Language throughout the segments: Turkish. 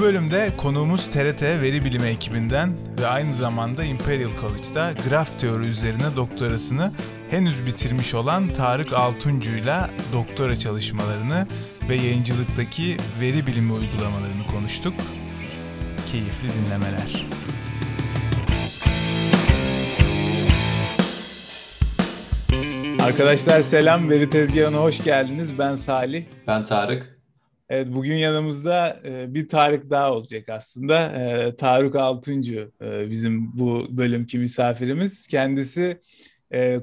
Bu bölümde konuğumuz TRT Veri Bilimi ekibinden ve aynı zamanda Imperial College'da graf teori üzerine doktorasını henüz bitirmiş olan Tarık Altuncu'yla doktora çalışmalarını ve yayıncılıktaki veri bilimi uygulamalarını konuştuk. Keyifli dinlemeler. Arkadaşlar selam, Veri Tezgahı'na hoş geldiniz. Ben Salih. Ben Tarık. Evet bugün yanımızda e, bir Tarık daha olacak aslında. E, Tarık Altuncu e, bizim bu bölümki misafirimiz. Kendisi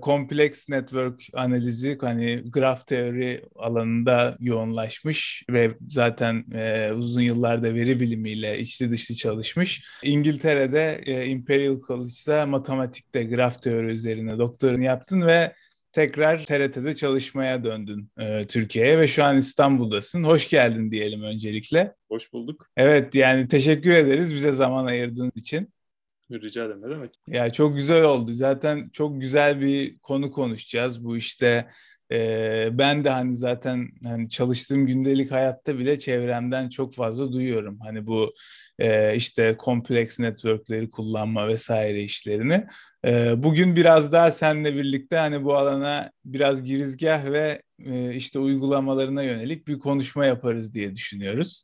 kompleks network analizi hani graf teori alanında yoğunlaşmış ve zaten uzun yıllarda veri bilimiyle içli dışlı çalışmış. İngiltere'de Imperial College'da matematikte graf teori üzerine doktorunu yaptın ve tekrar TRT'de çalışmaya döndün e, Türkiye'ye ve şu an İstanbul'dasın. Hoş geldin diyelim öncelikle. Hoş bulduk. Evet yani teşekkür ederiz bize zaman ayırdığın için. Rica ederim ne demek. Ya çok güzel oldu. Zaten çok güzel bir konu konuşacağız. Bu işte e, ben de hani zaten hani çalıştığım gündelik hayatta bile çevremden çok fazla duyuyorum. Hani bu e, işte kompleks networkleri kullanma vesaire işlerini. E, bugün biraz daha seninle birlikte hani bu alana biraz girizgah ve e, işte uygulamalarına yönelik bir konuşma yaparız diye düşünüyoruz.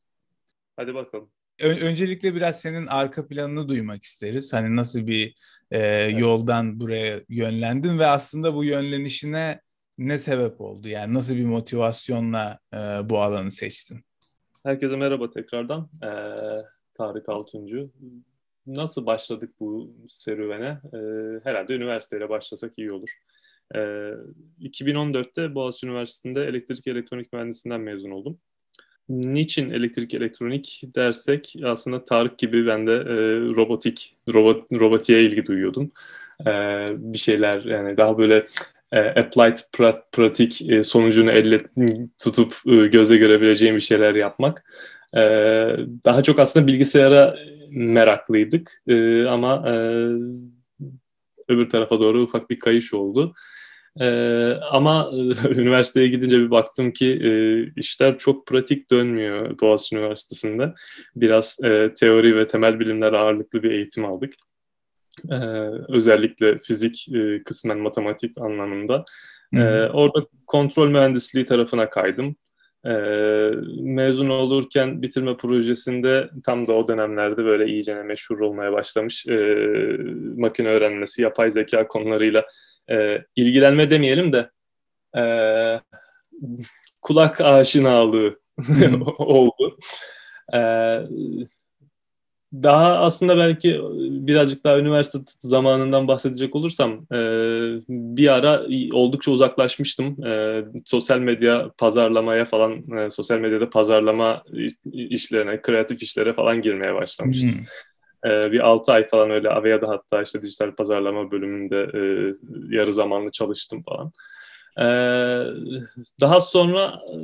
Hadi bakalım. Öncelikle biraz senin arka planını duymak isteriz. Hani nasıl bir e, evet. yoldan buraya yönlendin ve aslında bu yönlenişine ne sebep oldu? Yani nasıl bir motivasyonla e, bu alanı seçtin? Herkese merhaba tekrardan. Ee, Tarık Altuncu. Nasıl başladık bu serüvene? Ee, herhalde üniversiteyle başlasak iyi olur. Ee, 2014'te Boğaziçi Üniversitesi'nde elektrik elektronik mühendisinden mezun oldum. Niçin elektrik elektronik dersek aslında Tarık gibi ben de e, robotik, robot, robotiğe ilgi duyuyordum. E, bir şeyler yani daha böyle applied pra- pratik e, sonucunu elle tutup e, göze görebileceğim bir şeyler yapmak. E, daha çok aslında bilgisayara meraklıydık e, ama e, öbür tarafa doğru ufak bir kayış oldu. Ee, ama üniversiteye gidince bir baktım ki e, işler çok pratik dönmüyor Boğaziçi Üniversitesi'nde. Biraz e, teori ve temel bilimler ağırlıklı bir eğitim aldık. Ee, özellikle fizik, e, kısmen matematik anlamında. Ee, orada kontrol mühendisliği tarafına kaydım. Ee, mezun olurken bitirme projesinde tam da o dönemlerde böyle iyicene meşhur olmaya başlamış e, makine öğrenmesi, yapay zeka konularıyla e, ilgilenme demeyelim de e, kulak aşinalığı oldu. E, daha aslında belki birazcık daha üniversite zamanından bahsedecek olursam e, bir ara oldukça uzaklaşmıştım. E, sosyal medya pazarlamaya falan, e, sosyal medyada pazarlama işlerine, kreatif işlere falan girmeye başlamıştım. Hmm. Ee, bir 6 ay falan öyle Avea'da hatta işte dijital pazarlama bölümünde e, yarı zamanlı çalıştım falan. Ee, daha sonra e,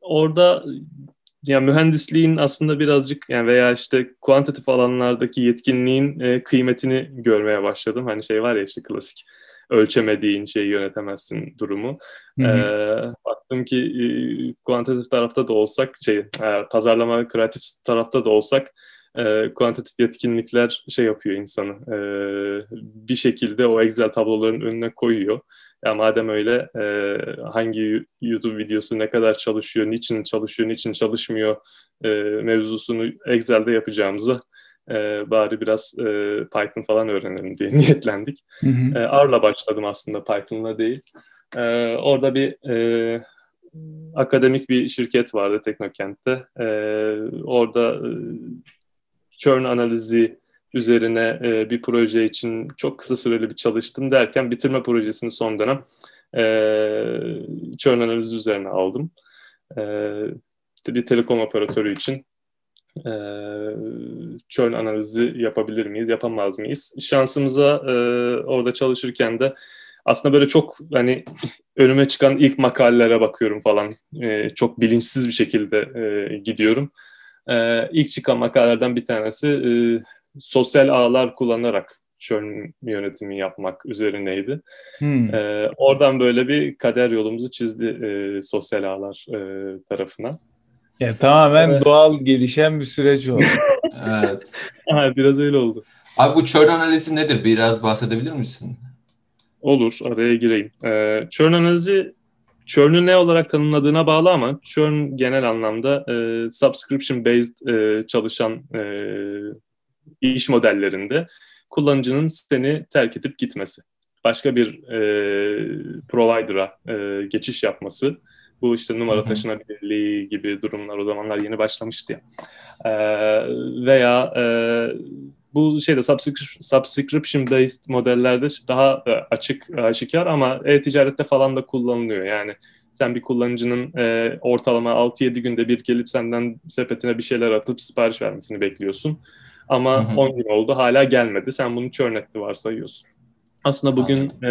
orada ya mühendisliğin aslında birazcık yani veya işte kuantitatif alanlardaki yetkinliğin e, kıymetini görmeye başladım. Hani şey var ya işte klasik ölçemediğin şeyi yönetemezsin durumu. Hı hı. E, baktım ki e, kuantitatif tarafta da olsak şey e, pazarlama kreatif tarafta da olsak e, kuantitatif yetkinlikler şey yapıyor insanı. E, bir şekilde o Excel tabloların önüne koyuyor. Ya madem öyle e, hangi YouTube videosu ne kadar çalışıyor, niçin çalışıyor, niçin çalışmıyor e, mevzusunu Excel'de yapacağımıza e, bari biraz e, Python falan öğrenelim diye niyetlendik. Hı hı. E, R'la başladım aslında Python'la değil. E, orada bir e, akademik bir şirket vardı Teknokent'te. E, orada e, churn analizi üzerine e, bir proje için çok kısa süreli bir çalıştım derken bitirme projesini son dönem e, churn analizi üzerine aldım. E, bir telekom operatörü için e, churn analizi yapabilir miyiz, yapamaz mıyız? Şansımıza e, orada çalışırken de aslında böyle çok hani önüme çıkan ilk makalelere bakıyorum falan. E, çok bilinçsiz bir şekilde e, gidiyorum. E, ilk çıkan makalelerden bir tanesi e, sosyal ağlar kullanarak churn yönetimi yapmak üzerineydi. Hmm. E, oradan böyle bir kader yolumuzu çizdi e, sosyal ağlar e, tarafına. Yani tamamen evet. doğal gelişen bir süreç oldu. evet. Aha, biraz öyle oldu. Abi bu churn analizi nedir? Biraz bahsedebilir misin? Olur, araya gireyim. Ee, churn analizi churn'ü ne olarak tanımladığına bağlı ama churn genel anlamda e, subscription based e, çalışan e, iş modellerinde kullanıcının seni terk edip gitmesi. Başka bir e, provider'a e, geçiş yapması. Bu işte numara taşınabilirliği gibi durumlar o zamanlar yeni başlamıştı ya. E, veya e, bu şeyde subscription based modellerde daha e, açık aşikar ama e-ticarette falan da kullanılıyor. Yani sen bir kullanıcının e, ortalama 6-7 günde bir gelip senden sepetine bir şeyler atıp sipariş vermesini bekliyorsun. Ama hı hı. 10 gün oldu hala gelmedi. Sen bunu etti varsayıyorsun. Aslında bugün e,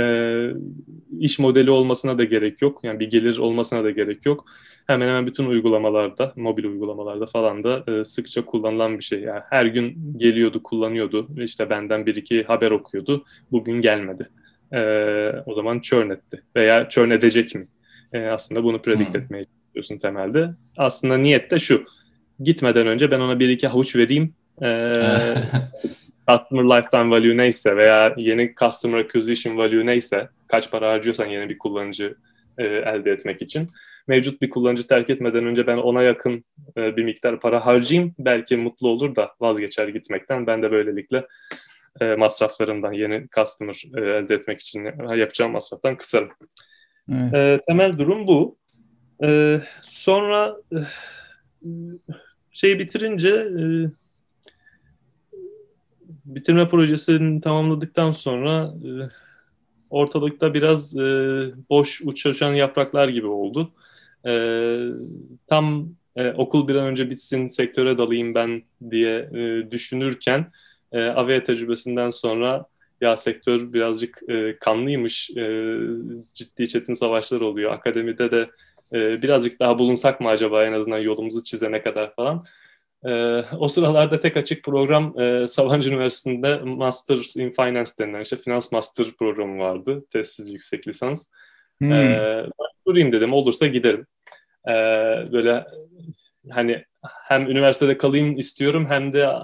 iş modeli olmasına da gerek yok. Yani bir gelir olmasına da gerek yok. Hemen hemen bütün uygulamalarda, mobil uygulamalarda falan da e, sıkça kullanılan bir şey. Yani her gün geliyordu, kullanıyordu. İşte benden bir iki haber okuyordu. Bugün gelmedi. E, o zaman churn etti. Veya churn edecek mi? E, aslında bunu predict hmm. etmeye çalışıyorsun temelde. Aslında niyet de şu. Gitmeden önce ben ona bir iki havuç vereyim. E, customer lifetime value neyse veya yeni customer acquisition value neyse kaç para harcıyorsan yeni bir kullanıcı e, elde etmek için mevcut bir kullanıcı terk etmeden önce ben ona yakın e, bir miktar para harcayayım belki mutlu olur da vazgeçer gitmekten ben de böylelikle e, masraflarından yeni customer e, elde etmek için yapacağım masraftan kısarım. Evet. E, temel durum bu. E, sonra e, şeyi bitirince e, bitirme projesini tamamladıktan sonra e, ortalıkta biraz e, boş uçuşan yapraklar gibi oldu. E, tam e, okul bir an önce bitsin, sektöre dalayım ben diye e, düşünürken e, AVE tecrübesinden sonra ya sektör birazcık e, kanlıymış, e, ciddi çetin savaşlar oluyor. Akademide de e, birazcık daha bulunsak mı acaba en azından yolumuzu çizene kadar falan. E, o sıralarda tek açık program e, Sabancı Üniversitesi'nde Masters in Finance denilen işte finans master programı vardı. Testsiz yüksek lisans. Hmm. E, durayım dedim olursa giderim. E, böyle hani hem üniversitede kalayım istiyorum hem de e,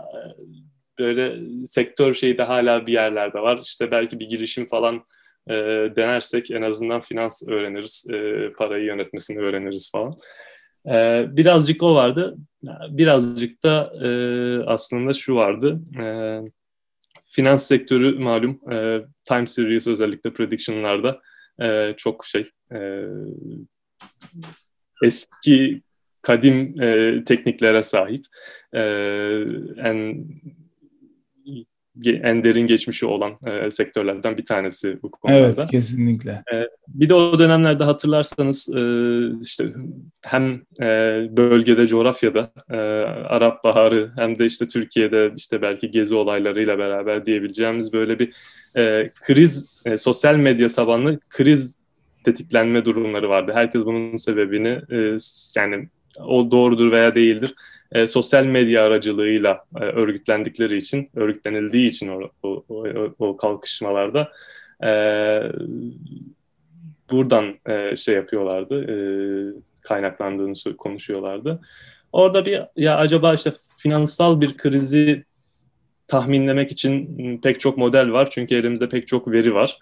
böyle sektör şeyi de hala bir yerlerde var. İşte belki bir girişim falan e, denersek en azından finans öğreniriz, e, parayı yönetmesini öğreniriz falan. E, birazcık o vardı. Birazcık da e, aslında şu vardı. E, finans sektörü malum e, time series özellikle prediction'larda e, çok şey e, eski kadim e, tekniklere sahip. E, en en derin geçmişi olan e, sektörlerden bir tanesi bu konuda. Evet, kesinlikle. E, bir de o dönemlerde hatırlarsanız e, işte hem e, bölgede, coğrafyada e, Arap Baharı hem de işte Türkiye'de işte belki gezi olaylarıyla beraber diyebileceğimiz böyle bir e, kriz, e, sosyal medya tabanlı kriz tetiklenme durumları vardı. Herkes bunun sebebini e, yani o doğrudur veya değildir e, sosyal medya aracılığıyla e, örgütlendikleri için, örgütlenildiği için o, o, o, o kalkışmalarda e, buradan e, şey yapıyorlardı, e, kaynaklandığını konuşuyorlardı. Orada bir ya acaba işte finansal bir krizi tahminlemek için pek çok model var çünkü elimizde pek çok veri var.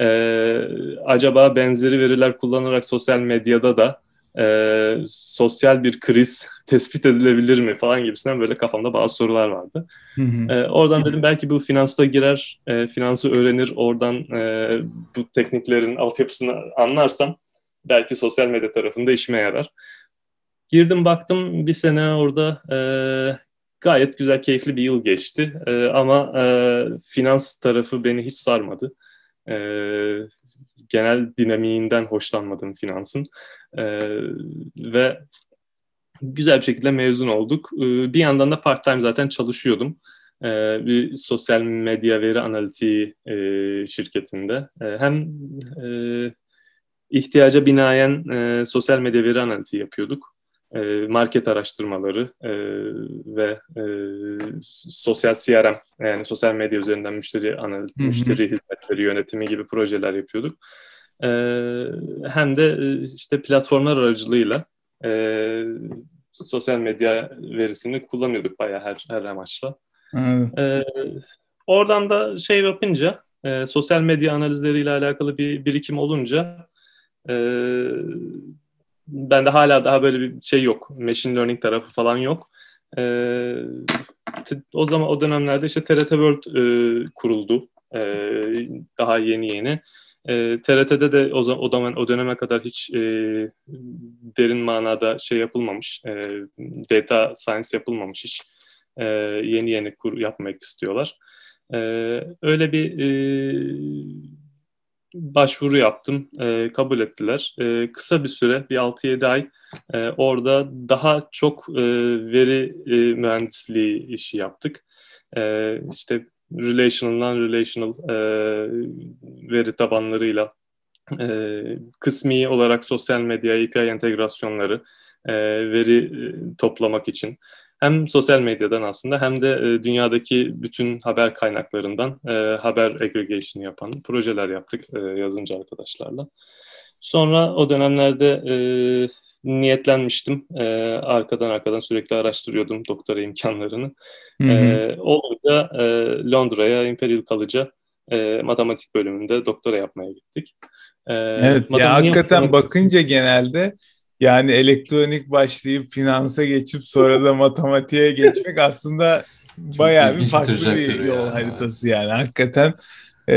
Ee, acaba benzeri veriler kullanarak sosyal medyada da e, sosyal bir kriz tespit edilebilir mi falan gibisinden böyle kafamda bazı sorular vardı. Hı hı. E, oradan dedim belki bu finansta girer, e, finansı öğrenir, oradan e, bu tekniklerin altyapısını anlarsam belki sosyal medya tarafında işime yarar. Girdim baktım bir sene orada e, gayet güzel, keyifli bir yıl geçti. E, ama e, finans tarafı beni hiç sarmadı. E, genel dinamiğinden hoşlanmadım finansın. E, ve güzel bir şekilde mezun olduk. E, bir yandan da part time zaten çalışıyordum. E, bir sosyal medya veri analitiği e, şirketinde. E, hem e, ihtiyaca binaen e, sosyal medya veri analitiği yapıyorduk market araştırmaları e, ve e, sosyal CRM yani sosyal medya üzerinden müşteri analiz, müşteri hizmetleri yönetimi gibi projeler yapıyorduk. E, hem de e, işte platformlar aracılığıyla e, sosyal medya verisini kullanıyorduk bayağı her, her amaçla. Evet. Oradan da şey yapınca e, sosyal medya analizleriyle alakalı bir birikim olunca e, ben de hala daha böyle bir şey yok. Machine learning tarafı falan yok. E, o zaman o dönemlerde işte TRT World e, kuruldu. E, daha yeni yeni. E, TRT'de de o zaman o zaman o döneme kadar hiç e, derin manada şey yapılmamış, e, data science yapılmamış hiç. E, yeni yeni kur yapmak istiyorlar. E, öyle bir e, başvuru yaptım, e, kabul ettiler. E, kısa bir süre, bir 6-7 ay e, orada daha çok e, veri e, mühendisliği işi yaptık. E, işte relational, non-relational e, veri tabanlarıyla e, kısmi olarak sosyal medya API entegrasyonları e, veri e, toplamak için hem sosyal medyadan aslında hem de e, dünyadaki bütün haber kaynaklarından e, haber aggregation yapan projeler yaptık e, yazınca arkadaşlarla. Sonra o dönemlerde e, niyetlenmiştim. E, arkadan arkadan sürekli araştırıyordum doktora imkanlarını. Hı hı. E, olunca e, Londra'ya Imperial College'a e, matematik bölümünde doktora yapmaya gittik. E, evet ya hakikaten bakınca genelde yani elektronik başlayıp finansa geçip sonra da matematiğe geçmek aslında bayağı bir farklı bir yol ya. haritası yani hakikaten. Ee,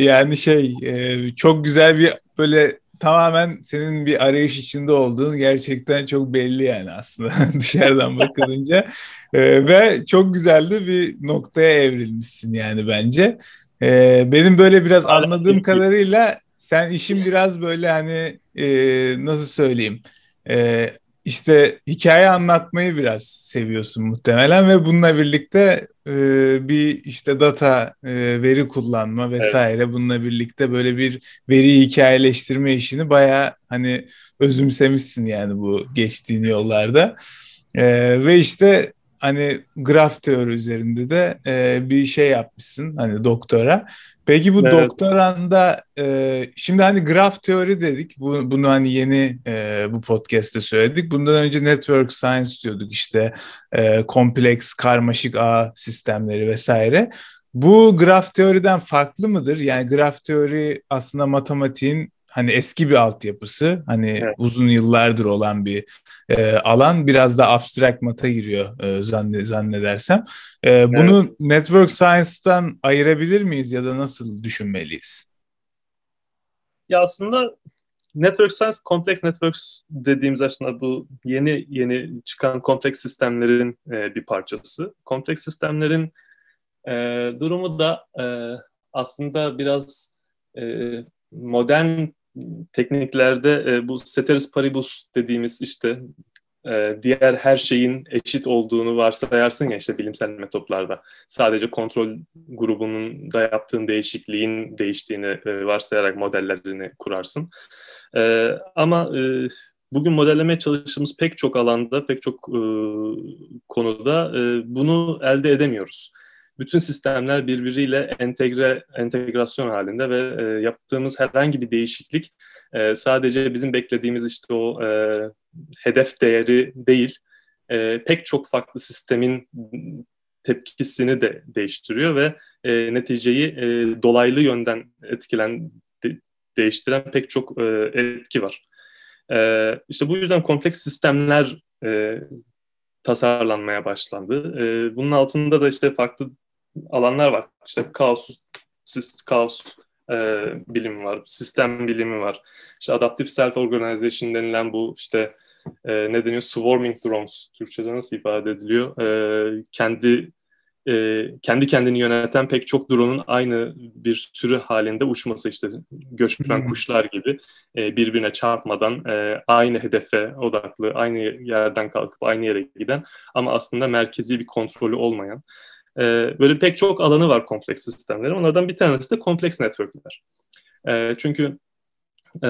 yani şey e, çok güzel bir böyle tamamen senin bir arayış içinde olduğun gerçekten çok belli yani aslında dışarıdan bakılınca. Ee, ve çok güzel de bir noktaya evrilmişsin yani bence. Ee, benim böyle biraz anladığım kadarıyla sen işin biraz böyle hani e, nasıl söyleyeyim e, işte hikaye anlatmayı biraz seviyorsun muhtemelen ve bununla birlikte e, bir işte data e, veri kullanma vesaire evet. bununla birlikte böyle bir veri hikayeleştirme işini baya hani özümsemişsin yani bu geçtiğin yollarda. E, ve işte hani graf teori üzerinde de e, bir şey yapmışsın hani doktora. Peki bu evet. doktoranda e, şimdi hani graf teori dedik. Bu, bunu hani yeni e, bu podcast'te söyledik. Bundan önce network science diyorduk işte e, kompleks karmaşık ağ sistemleri vesaire. Bu graf teoriden farklı mıdır? Yani graf teori aslında matematiğin hani eski bir altyapısı hani evet. uzun yıllardır olan bir e, alan biraz da abstract mata giriyor e, zanne, zannedersem. E, evet. Bunu network science'tan ayırabilir miyiz ya da nasıl düşünmeliyiz? Ya aslında network science complex networks dediğimiz aslında bu yeni yeni çıkan kompleks sistemlerin e, bir parçası. Kompleks sistemlerin e, durumu da e, aslında biraz e, modern tekniklerde e, bu ceteris paribus dediğimiz işte e, diğer her şeyin eşit olduğunu varsayarsın ya işte bilimsel metotlarda. Sadece kontrol grubunun da yaptığın değişikliğin değiştiğini e, varsayarak modellerini kurarsın. E, ama e, bugün modellemeye çalıştığımız pek çok alanda, pek çok e, konuda e, bunu elde edemiyoruz bütün sistemler birbiriyle entegre entegrasyon halinde ve e, yaptığımız herhangi bir değişiklik e, sadece bizim beklediğimiz işte o e, hedef değeri değil, e, pek çok farklı sistemin tepkisini de değiştiriyor ve e, neticeyi e, dolaylı yönden etkilen de, değiştiren pek çok e, etki var. E, işte bu yüzden kompleks sistemler e, tasarlanmaya başlandı. E, bunun altında da işte farklı alanlar var. İşte kaos, kaos e, bilimi var, sistem bilimi var. İşte adaptive self-organization denilen bu işte e, ne deniyor? Swarming drones. Türkçe'de nasıl ifade ediliyor? E, kendi e, kendi kendini yöneten pek çok drone'un aynı bir sürü halinde uçması işte göçmen hmm. kuşlar gibi e, birbirine çarpmadan e, aynı hedefe odaklı, aynı yerden kalkıp aynı yere giden ama aslında merkezi bir kontrolü olmayan e, böyle pek çok alanı var kompleks sistemlerin. Onlardan bir tanesi de kompleks networkler. E, çünkü e,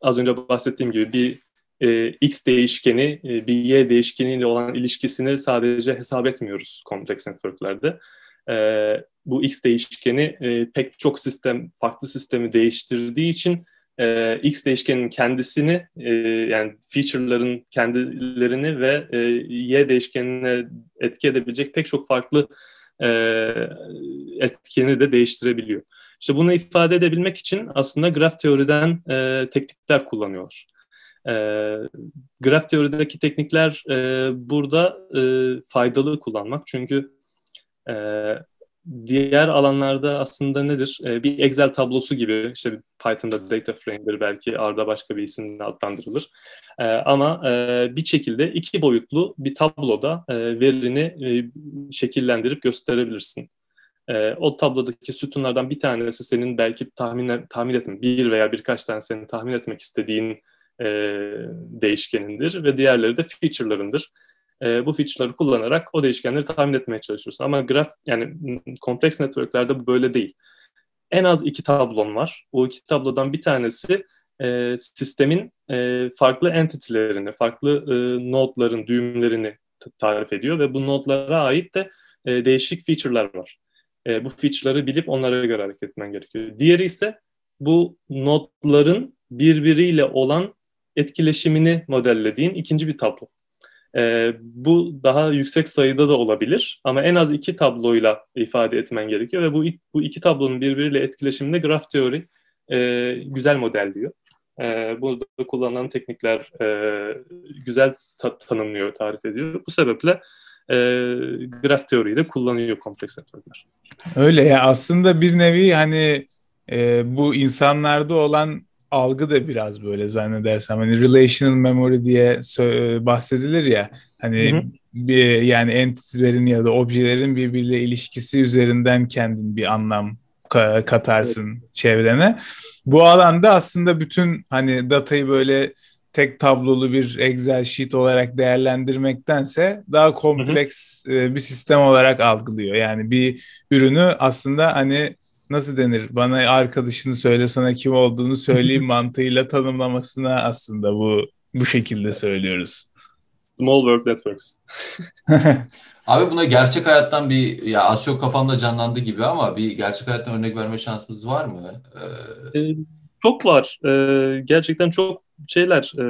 az önce bahsettiğim gibi bir e, x değişkeni e, bir y değişkeniyle olan ilişkisini sadece hesap etmiyoruz kompleks networklerde. E, bu x değişkeni e, pek çok sistem, farklı sistemi değiştirdiği için e, x değişkeninin kendisini e, yani feature'ların kendilerini ve e, y değişkenine etki edebilecek pek çok farklı e, etkeni de değiştirebiliyor. İşte bunu ifade edebilmek için aslında graf teoriden e, teknikler kullanıyorlar. E, graf teorideki teknikler e, burada e, faydalı kullanmak çünkü e, diğer alanlarda aslında nedir? E, bir Excel tablosu gibi işte Python'da data frame'dir belki R'da başka bir isimle adlandırılır. E, ama e, bir şekilde iki boyutlu bir tabloda e, verini e, şekillendirip gösterebilirsin. E, o tablodaki sütunlardan bir tanesi senin belki tahmin, tahmin etme, bir veya birkaç tane senin tahmin etmek istediğin e, değişkenindir ve diğerleri de feature'larındır e, bu feature'ları kullanarak o değişkenleri tahmin etmeye çalışıyorsun. Ama graf yani kompleks networklerde bu böyle değil. En az iki tablon var. O iki tablodan bir tanesi e, sistemin e, farklı entity'lerini, farklı e, nodların, düğümlerini tarif ediyor ve bu nodlara ait de e, değişik feature'lar var. E, bu feature'ları bilip onlara göre hareket etmen gerekiyor. Diğeri ise bu nodların birbiriyle olan etkileşimini modellediğin ikinci bir tablo. E, bu daha yüksek sayıda da olabilir ama en az iki tabloyla ifade etmen gerekiyor ve bu, bu iki tablonun birbiriyle etkileşiminde graf teori e, güzel modelliyor. E, burada kullanılan teknikler e, güzel ta- tanımlıyor, tarif ediyor. Bu sebeple e, graf teoriyi de kullanıyor kompleks networkler. Öyle ya aslında bir nevi hani e, bu insanlarda olan algı da biraz böyle zannedersem hani relational memory diye bahsedilir ya hani hı hı. bir yani entitelerin ya da objelerin birbiriyle ilişkisi üzerinden kendin bir anlam katarsın evet. çevrene. Bu alanda aslında bütün hani datayı böyle tek tablolu bir Excel sheet olarak değerlendirmektense daha kompleks hı hı. bir sistem olarak algılıyor. Yani bir ürünü aslında hani nasıl denir bana arkadaşını söyle sana kim olduğunu söyleyeyim mantığıyla tanımlamasına aslında bu bu şekilde söylüyoruz. Small World Networks. Abi buna gerçek hayattan bir ya az çok kafamda canlandı gibi ama bir gerçek hayattan örnek verme şansımız var mı? Ee... Ee, çok var. Ee, gerçekten çok şeyler e,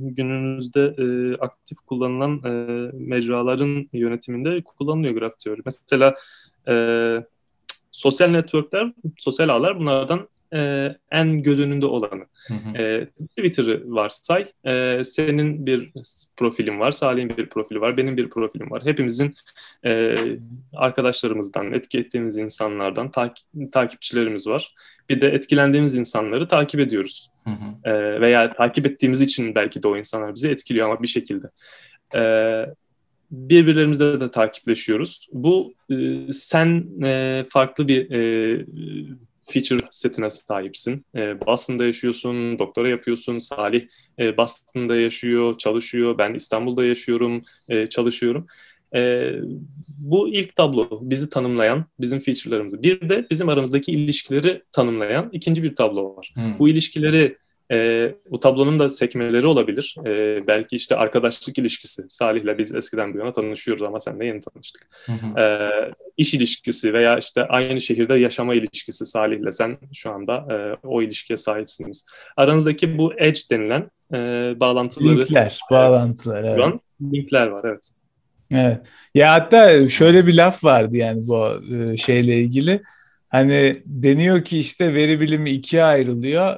günümüzde e, aktif kullanılan e, mecraların yönetiminde kullanılıyor graf teori. Mesela e, sosyal networkler, sosyal ağlar bunlardan e, en göz önünde olanı. Hı hı. E, Twitter'ı varsay, e, senin bir profilin var, Salih'in bir profili var, benim bir profilim var. Hepimizin e, arkadaşlarımızdan, etki ettiğimiz insanlardan takip, takipçilerimiz var. Bir de etkilendiğimiz insanları takip ediyoruz. Hı hı. E, veya takip ettiğimiz için belki de o insanlar bizi etkiliyor ama bir şekilde. E, birbirlerimizle de takipleşiyoruz. Bu e, sen e, farklı bir e, feature setine sahipsin. E, Boston'da yaşıyorsun, doktora yapıyorsun. Salih e, Boston'da yaşıyor, çalışıyor. Ben İstanbul'da yaşıyorum, e, çalışıyorum. E, bu ilk tablo bizi tanımlayan, bizim feature'larımızı. Bir de bizim aramızdaki ilişkileri tanımlayan ikinci bir tablo var. Hmm. Bu ilişkileri e, bu tablonun da sekmeleri olabilir. E, belki işte arkadaşlık ilişkisi. Salih'le biz eskiden bu yana tanışıyoruz ama senle yeni tanıştık. Hı hı. E, iş ilişkisi veya işte aynı şehirde yaşama ilişkisi Salih'le sen şu anda e, o ilişkiye sahipsiniz. Aranızdaki bu edge denilen e, bağlantıları... Linkler, bağlantılar. Evet. An, linkler var, evet. Evet. Ya hatta şöyle bir laf vardı yani bu e, şeyle ilgili. Hani deniyor ki işte veri bilimi ikiye ayrılıyor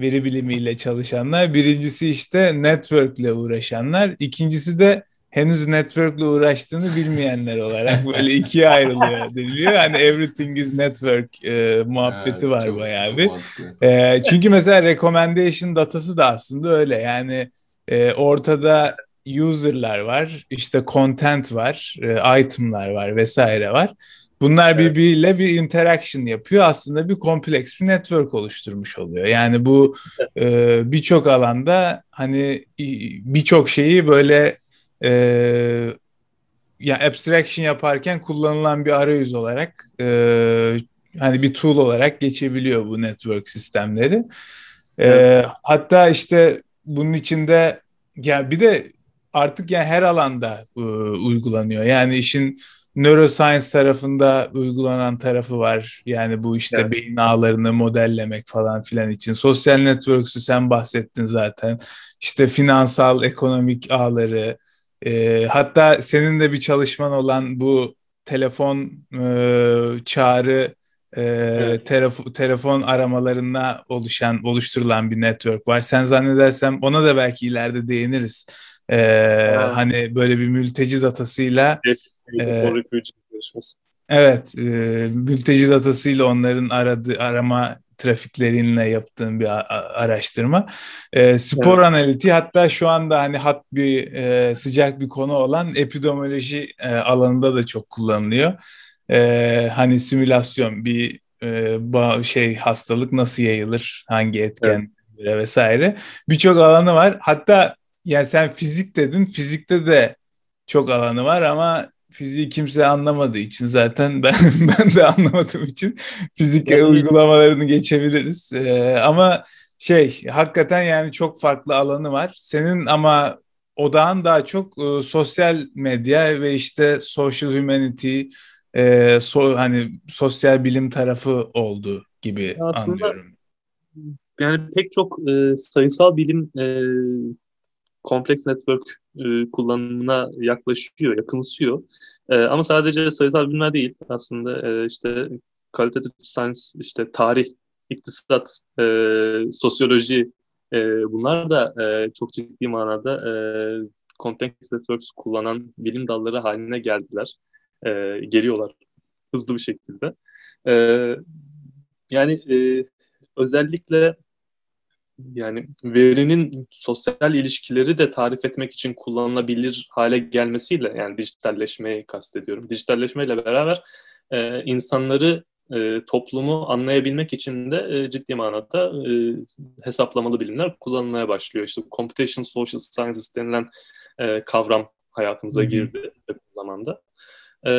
veri bilimiyle çalışanlar. Birincisi işte network'le uğraşanlar. İkincisi de henüz network'le uğraştığını bilmeyenler olarak böyle ikiye ayrılıyor deniliyor. Hani everything is network e, muhabbeti evet, var çok, bayağı bir. E, çünkü mesela recommendation datası da aslında öyle. Yani e, ortada user'lar var, işte content var, e, item'lar var vesaire var. Bunlar evet. birbiriyle bir interaction yapıyor. Aslında bir kompleks bir network oluşturmuş oluyor. Yani bu e, birçok alanda hani birçok şeyi böyle e, ya abstraction yaparken kullanılan bir arayüz olarak e, hani bir tool olarak geçebiliyor bu network sistemleri. E, evet. Hatta işte bunun içinde ya bir de artık yani her alanda e, uygulanıyor. Yani işin neuroscience tarafında uygulanan tarafı var. Yani bu işte evet. beyin ağlarını modellemek falan filan için. Sosyal networks'ü sen bahsettin zaten. İşte finansal, ekonomik ağları. E, hatta senin de bir çalışman olan bu telefon e, çağrı e, evet. telef- telefon aramalarına oluşan oluşturulan bir network var. Sen zannedersem ona da belki ileride değiniriz. E, hani böyle bir mülteci datasıyla evet. Ee, evet, e, mülteci datasıyla onların aradı, arama trafiklerinle yaptığım bir araştırma. E, spor evet. analitiği hatta şu anda hani hat bir e, sıcak bir konu olan epidemioloji e, alanında da çok kullanılıyor. E, hani simülasyon bir e, şey hastalık nasıl yayılır, hangi etken evet. vesaire. Birçok alanı var. Hatta yani sen fizik dedin, fizikte de çok alanı var ama fiziği kimse anlamadığı için zaten ben ben de anlamadığım için fizik yani, uygulamalarını geçebiliriz. Ee, ama şey hakikaten yani çok farklı alanı var. Senin ama odağın daha çok e, sosyal medya ve işte social humanity e, so, hani sosyal bilim tarafı oldu gibi Aslında, anlıyorum. Yani pek çok e, sayısal bilim e, kompleks network e, kullanımına yaklaşıyor, yakınsıyor. E, ama sadece sayısal bilimler değil aslında e, işte kalitatif science, işte tarih, iktisat, e, sosyoloji e, bunlar da e, çok ciddi manada e, complex networks kullanan bilim dalları haline geldiler. E, geliyorlar hızlı bir şekilde. E, yani e, özellikle yani verinin sosyal ilişkileri de tarif etmek için kullanılabilir hale gelmesiyle yani dijitalleşmeyi kastediyorum. Dijitalleşmeyle beraber e, insanları e, toplumu anlayabilmek için de e, ciddi manada e, hesaplamalı bilimler kullanılmaya başlıyor. İşte Computation Social Sciences denilen e, kavram hayatımıza girdi bu zamanda. E,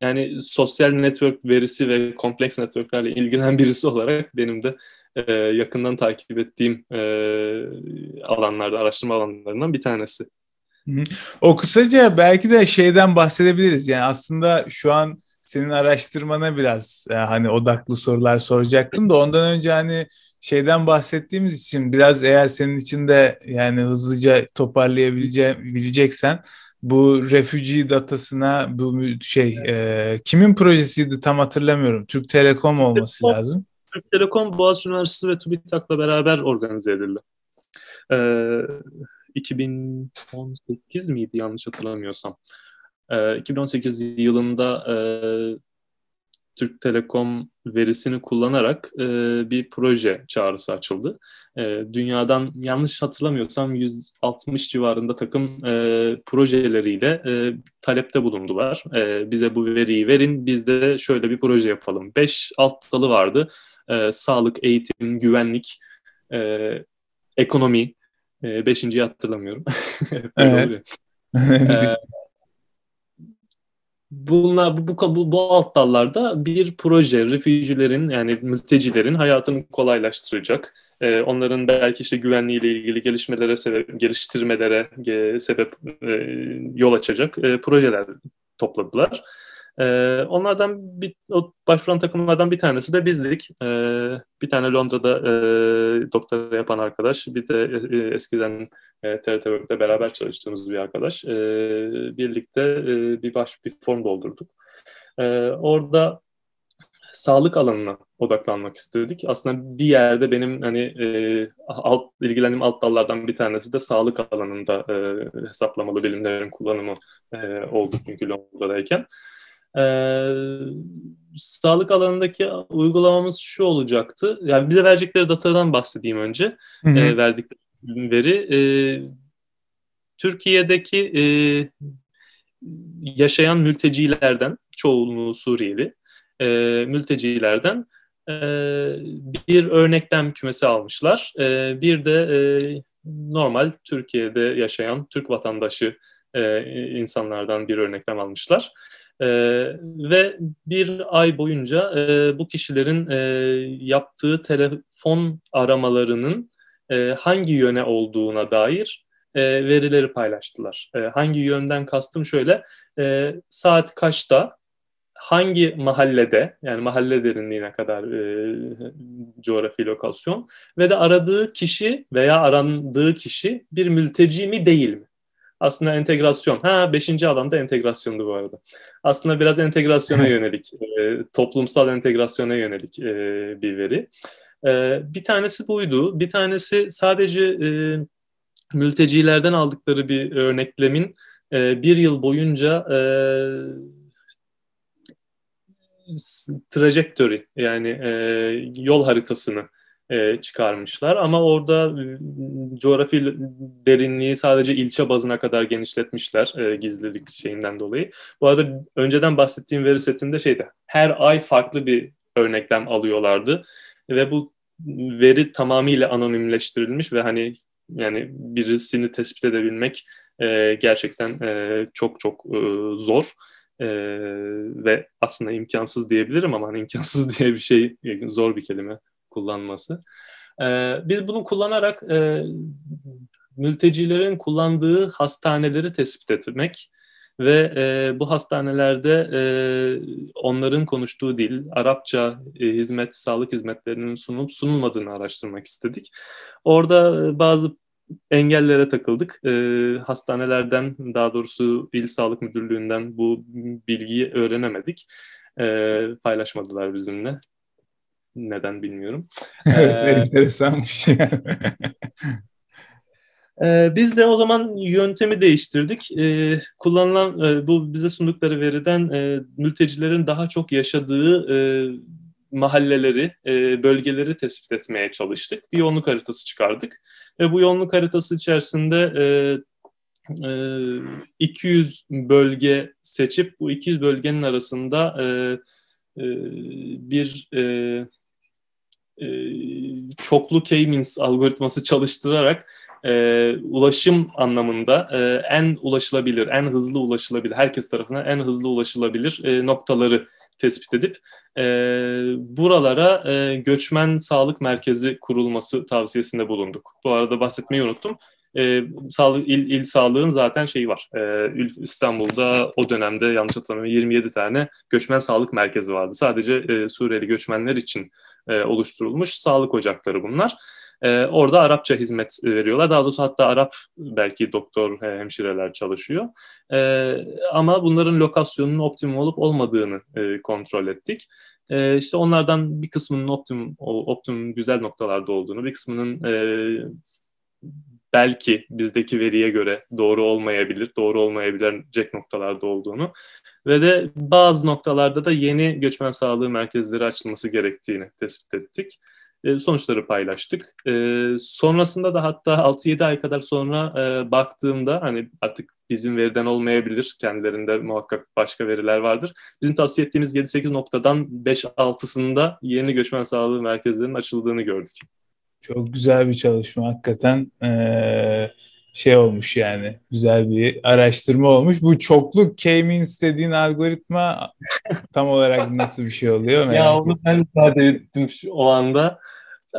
yani sosyal network verisi ve kompleks networklerle ilgilenen birisi olarak benim de e, yakından takip ettiğim e, alanlarda, araştırma alanlarından bir tanesi. O kısaca belki de şeyden bahsedebiliriz. Yani aslında şu an senin araştırmana biraz e, hani odaklı sorular soracaktım da ondan önce hani şeyden bahsettiğimiz için biraz eğer senin için de yani hızlıca toparlayabileceksen bu refugee datasına bu şey e, kimin projesiydi tam hatırlamıyorum. Türk Telekom olması Telekom, lazım. Türk Telekom Boğaziçi Üniversitesi ve TÜBİTAK'la beraber organize edildi. Ee, 2018 miydi yanlış hatırlamıyorsam. Ee, 2018 yılında e, Türk Telekom verisini kullanarak e, bir proje çağrısı açıldı. E, dünyadan yanlış hatırlamıyorsam 160 civarında takım e, projeleriyle e, talepte bulundular. E, bize bu veriyi verin, biz de şöyle bir proje yapalım. Beş alt dalı vardı. E, sağlık, eğitim, güvenlik, e, ekonomi. E, beşinciyi hatırlamıyorum. evet. e, bunlar bu, bu, bu alt dallarda bir proje refüjilerin yani mültecilerin hayatını kolaylaştıracak. Ee, onların belki işte güvenliğiyle ilgili gelişmelere sebep, geliştirmelere e, sebep e, yol açacak e, projeler topladılar. E, onlardan bir, o başvuran takımlardan bir tanesi de bizdik. E, bir tane Londra'da e, doktora yapan arkadaş, bir de e, eskiden e, TRT Work'te beraber çalıştığımız bir arkadaş. E, birlikte e, bir baş bir form doldurduk. E, orada sağlık alanına odaklanmak istedik. Aslında bir yerde benim hani e, alt ilgilendiğim alt dallardan bir tanesi de sağlık alanında e, hesaplamalı bilimlerin kullanımı e, oldu çünkü Londra'dayken. Ee, sağlık alanındaki uygulamamız şu olacaktı. Yani bize verecekleri datadan bahsedeyim önce. Hı hı. E, verdikleri veri. E, Türkiye'deki e, yaşayan mültecilerden, çoğunluğu Suriyeli, e, mültecilerden e, bir örneklem kümesi almışlar. E, bir de e, normal Türkiye'de yaşayan Türk vatandaşı e, insanlardan bir örneklem almışlar. E, ve bir ay boyunca e, bu kişilerin e, yaptığı telefon aramalarının e, hangi yöne olduğuna dair e, verileri paylaştılar. E, hangi yönden kastım şöyle, e, saat kaçta, hangi mahallede, yani mahalle derinliğine kadar e, coğrafi lokasyon ve de aradığı kişi veya arandığı kişi bir mülteci mi değil mi? Aslında entegrasyon. Ha beşinci alanda entegrasyondu bu arada. Aslında biraz entegrasyona yönelik, e, toplumsal entegrasyona yönelik e, bir veri. E, bir tanesi buydu. Bir tanesi sadece e, mültecilerden aldıkları bir örneklemin e, bir yıl boyunca e, trajectory yani e, yol haritasını e, çıkarmışlar. Ama orada e, coğrafi derinliği sadece ilçe bazına kadar genişletmişler e, gizlilik şeyinden dolayı. Bu arada önceden bahsettiğim veri setinde şeydi her ay farklı bir örneklem alıyorlardı ve bu veri tamamıyla anonimleştirilmiş ve hani yani birisini tespit edebilmek e, gerçekten e, çok çok e, zor e, ve aslında imkansız diyebilirim ama hani imkansız diye bir şey zor bir kelime kullanması. E, biz bunu kullanarak e, mültecilerin kullandığı hastaneleri tespit etmek ve e, bu hastanelerde e, onların konuştuğu dil, Arapça e, hizmet, sağlık hizmetlerinin sunulup sunulmadığını araştırmak istedik. Orada e, bazı engellere takıldık. E, hastanelerden, daha doğrusu İl Sağlık Müdürlüğü'nden bu bilgiyi öğrenemedik. E, paylaşmadılar bizimle. Neden bilmiyorum. Evet, ee, enteresanmış yani. Ee, biz de o zaman yöntemi değiştirdik. Ee, kullanılan e, bu bize sundukları veriden e, mültecilerin daha çok yaşadığı e, mahalleleri, e, bölgeleri tespit etmeye çalıştık. Bir yoğunluk haritası çıkardık. Ve bu yoğunluk haritası içerisinde e, e, 200 bölge seçip bu 200 bölgenin arasında e, e, bir e, e, çoklu K-means algoritması çalıştırarak e, ulaşım anlamında e, en ulaşılabilir, en hızlı ulaşılabilir, herkes tarafından en hızlı ulaşılabilir e, noktaları tespit edip e, buralara e, göçmen sağlık merkezi kurulması tavsiyesinde bulunduk. Bu arada bahsetmeyi unuttum. E, sağlık il, il sağlığın zaten şeyi var. E, İstanbul'da o dönemde yanlış hatırlamıyorum 27 tane göçmen sağlık merkezi vardı. Sadece e, Suriyeli göçmenler için e, oluşturulmuş sağlık ocakları bunlar. E, orada Arapça hizmet veriyorlar. Daha doğrusu hatta Arap belki doktor, hemşireler çalışıyor. E, ama bunların lokasyonunun optimum olup olmadığını e, kontrol ettik. E, işte onlardan bir kısmının optimum, optimum güzel noktalarda olduğunu, bir kısmının e, belki bizdeki veriye göre doğru olmayabilir, doğru olmayabilecek noktalarda olduğunu ve de bazı noktalarda da yeni göçmen sağlığı merkezleri açılması gerektiğini tespit ettik. E, sonuçları paylaştık. E, sonrasında da hatta 6-7 ay kadar sonra e, baktığımda hani artık bizim veriden olmayabilir. Kendilerinde muhakkak başka veriler vardır. Bizim tavsiye ettiğimiz 7-8 noktadan 5-6'sında yeni göçmen sağlığı merkezlerinin açıldığını gördük. Çok güzel bir çalışma hakikaten. Ee, şey olmuş yani güzel bir araştırma olmuş. Bu çoklu K-means dediğin algoritma tam olarak nasıl bir şey oluyor? ya onu ben ifade ettim şu, o anda.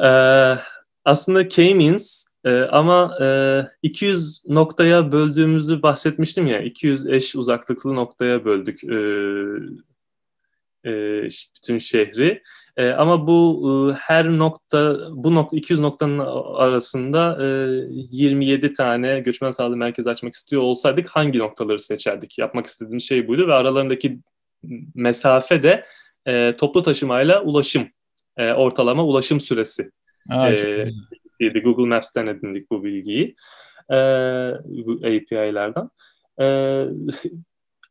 Ee, aslında K-means e, ama e, 200 noktaya böldüğümüzü bahsetmiştim ya. 200 eş uzaklıklı noktaya böldük e, e, bütün şehri. E, ama bu e, her nokta, bu nokta 200 noktanın arasında e, 27 tane göçmen sağlığı merkezi açmak istiyor olsaydık hangi noktaları seçerdik? Yapmak istediğim şey buydu ve aralarındaki mesafe de e, toplu taşımayla ulaşım, e, ortalama ulaşım süresi. Aa, e, Google Maps'ten edindik bu bilgiyi e, API'lerden. E,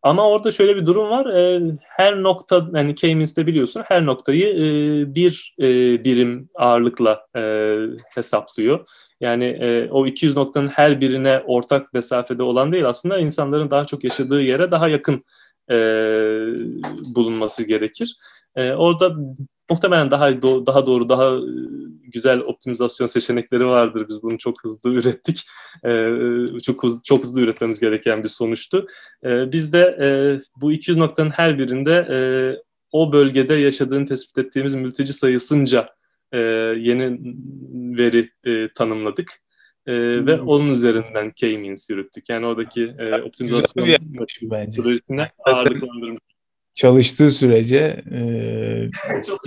ama orada şöyle bir durum var. E, her nokta, yani K-means'te biliyorsun her noktayı e, bir e, birim ağırlıkla e, hesaplıyor. Yani e, o 200 noktanın her birine ortak mesafede olan değil aslında insanların daha çok yaşadığı yere daha yakın e, bulunması gerekir. E, orada muhtemelen daha do daha doğru, daha e, güzel optimizasyon seçenekleri vardır. Biz bunu çok hızlı ürettik. E, çok hızlı, çok hızlı üretmemiz gereken bir sonuçtu. E, biz de e, bu 200 noktanın her birinde e, o bölgede yaşadığını tespit ettiğimiz mülteci sayısınca e, yeni veri e, tanımladık. E, hmm. Ve onun üzerinden K-means yürüttük. Yani oradaki e, optimizasyon projesine ağırlıklandırmış çalıştığı sürece e,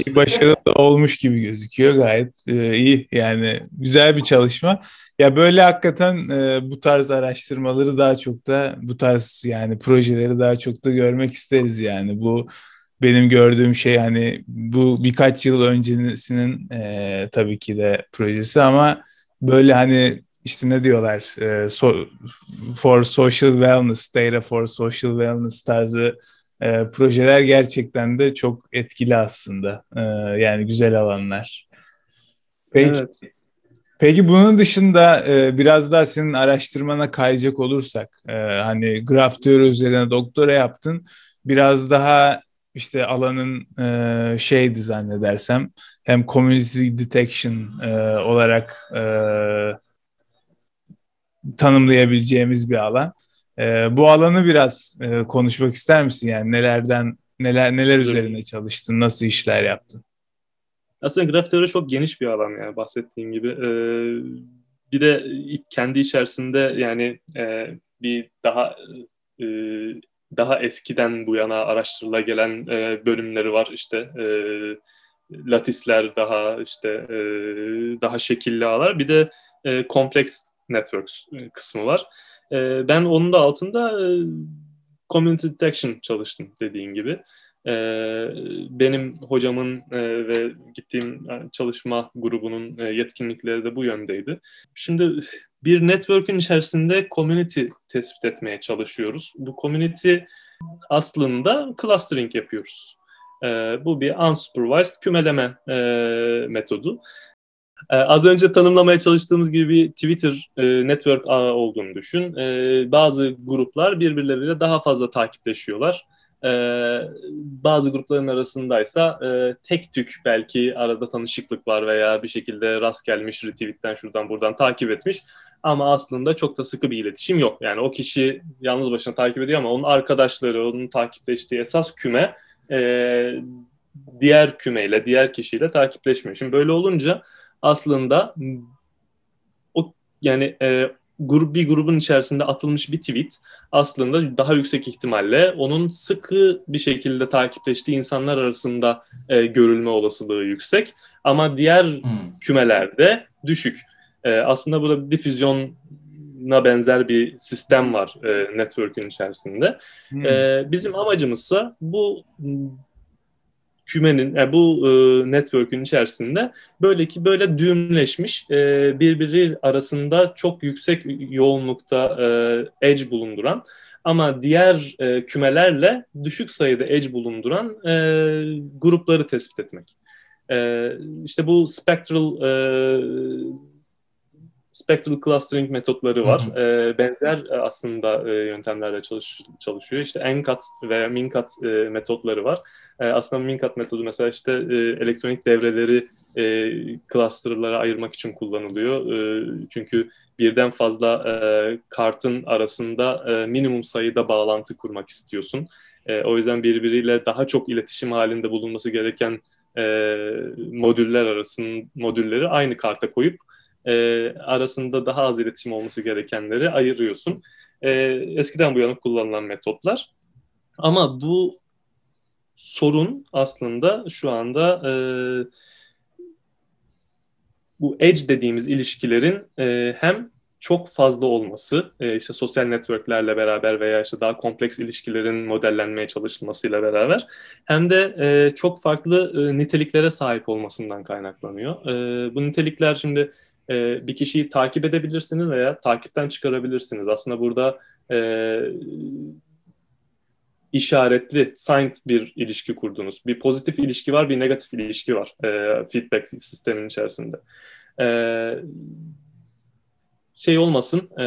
başarılı olmuş gibi gözüküyor. Gayet e, iyi yani güzel bir çalışma. Ya böyle hakikaten e, bu tarz araştırmaları daha çok da bu tarz yani projeleri daha çok da görmek isteriz yani. Bu benim gördüğüm şey hani bu birkaç yıl öncesinin e, tabii ki de projesi ama böyle hani işte ne diyorlar e, so, for social wellness, data for social wellness tarzı e, projeler gerçekten de çok etkili aslında. E, yani güzel alanlar. Peki, evet. peki bunun dışında e, biraz daha senin araştırmana kayacak olursak, e, hani graf teori üzerine doktora yaptın, biraz daha işte alanın e, şeydi zannedersem hem community detection e, olarak e, tanımlayabileceğimiz bir alan. E, bu alanı biraz e, konuşmak ister misin? Yani nelerden neler neler üzerine çalıştın, nasıl işler yaptın? Aslında graf teori çok geniş bir alan yani bahsettiğim gibi. Ee, bir de kendi içerisinde yani e, bir daha e, daha eskiden bu yana araştırıla gelen e, bölümleri var işte e, latisler daha işte e, daha şekilli ağlar bir de e, complex networks e, kısmı var. E, ben onun da altında e, community detection çalıştım dediğin gibi. E, benim hocamın e, ve gittiğim çalışma grubunun e, yetkinlikleri de bu yöndeydi. Şimdi bir network'ün içerisinde community tespit etmeye çalışıyoruz. Bu community aslında clustering yapıyoruz. E, bu bir unsupervised kümeleme e, metodu. Ee, az önce tanımlamaya çalıştığımız gibi bir Twitter e, network ağı olduğunu düşün. E, bazı gruplar birbirleriyle daha fazla takipleşiyorlar. E, bazı grupların arasındaysa e, tek tük belki arada tanışıklık var veya bir şekilde rast gelmiş retweetten şuradan buradan takip etmiş. Ama aslında çok da sıkı bir iletişim yok. Yani o kişi yalnız başına takip ediyor ama onun arkadaşları, onun takipleştiği esas küme e, diğer kümeyle, diğer kişiyle takipleşmiyor. Şimdi böyle olunca aslında o yani e, grup bir grubun içerisinde atılmış bir tweet aslında daha yüksek ihtimalle onun sıkı bir şekilde takipleştiği insanlar arasında e, görülme olasılığı yüksek ama diğer hmm. kümelerde düşük. E, aslında burada difüzyona benzer bir sistem var e, network'ün içerisinde. Hmm. E, bizim amacımızsa bu kümenin, yani bu e, network'ün içerisinde böyle ki böyle düğümleşmiş e, birbiri arasında çok yüksek yoğunlukta e, edge bulunduran ama diğer e, kümelerle düşük sayıda edge bulunduran e, grupları tespit etmek. E, işte bu spectral e, spectral clustering metotları var. Hı hı. E, benzer aslında e, yöntemlerle çalış, çalışıyor. İşte NCAT veya MinCAT e, metotları var. E, aslında Mincat metodu mesela işte e, elektronik devreleri e, clusterlara ayırmak için kullanılıyor. E, çünkü birden fazla e, kartın arasında e, minimum sayıda bağlantı kurmak istiyorsun. E, o yüzden birbiriyle daha çok iletişim halinde bulunması gereken e, modüller arasında modülleri aynı karta koyup e, arasında daha az iletişim olması gerekenleri ayırıyorsun. E, eskiden bu yana kullanılan metotlar. Ama bu sorun aslında şu anda e, bu edge dediğimiz ilişkilerin e, hem çok fazla olması, e, işte sosyal networklerle beraber veya işte daha kompleks ilişkilerin modellenmeye çalışılmasıyla beraber hem de e, çok farklı e, niteliklere sahip olmasından kaynaklanıyor. E, bu nitelikler şimdi e, bir kişiyi takip edebilirsiniz veya takipten çıkarabilirsiniz. Aslında burada e, işaretli, signed bir ilişki kurdunuz. Bir pozitif ilişki var, bir negatif ilişki var e, feedback sistemin içerisinde. E, şey olmasın, e,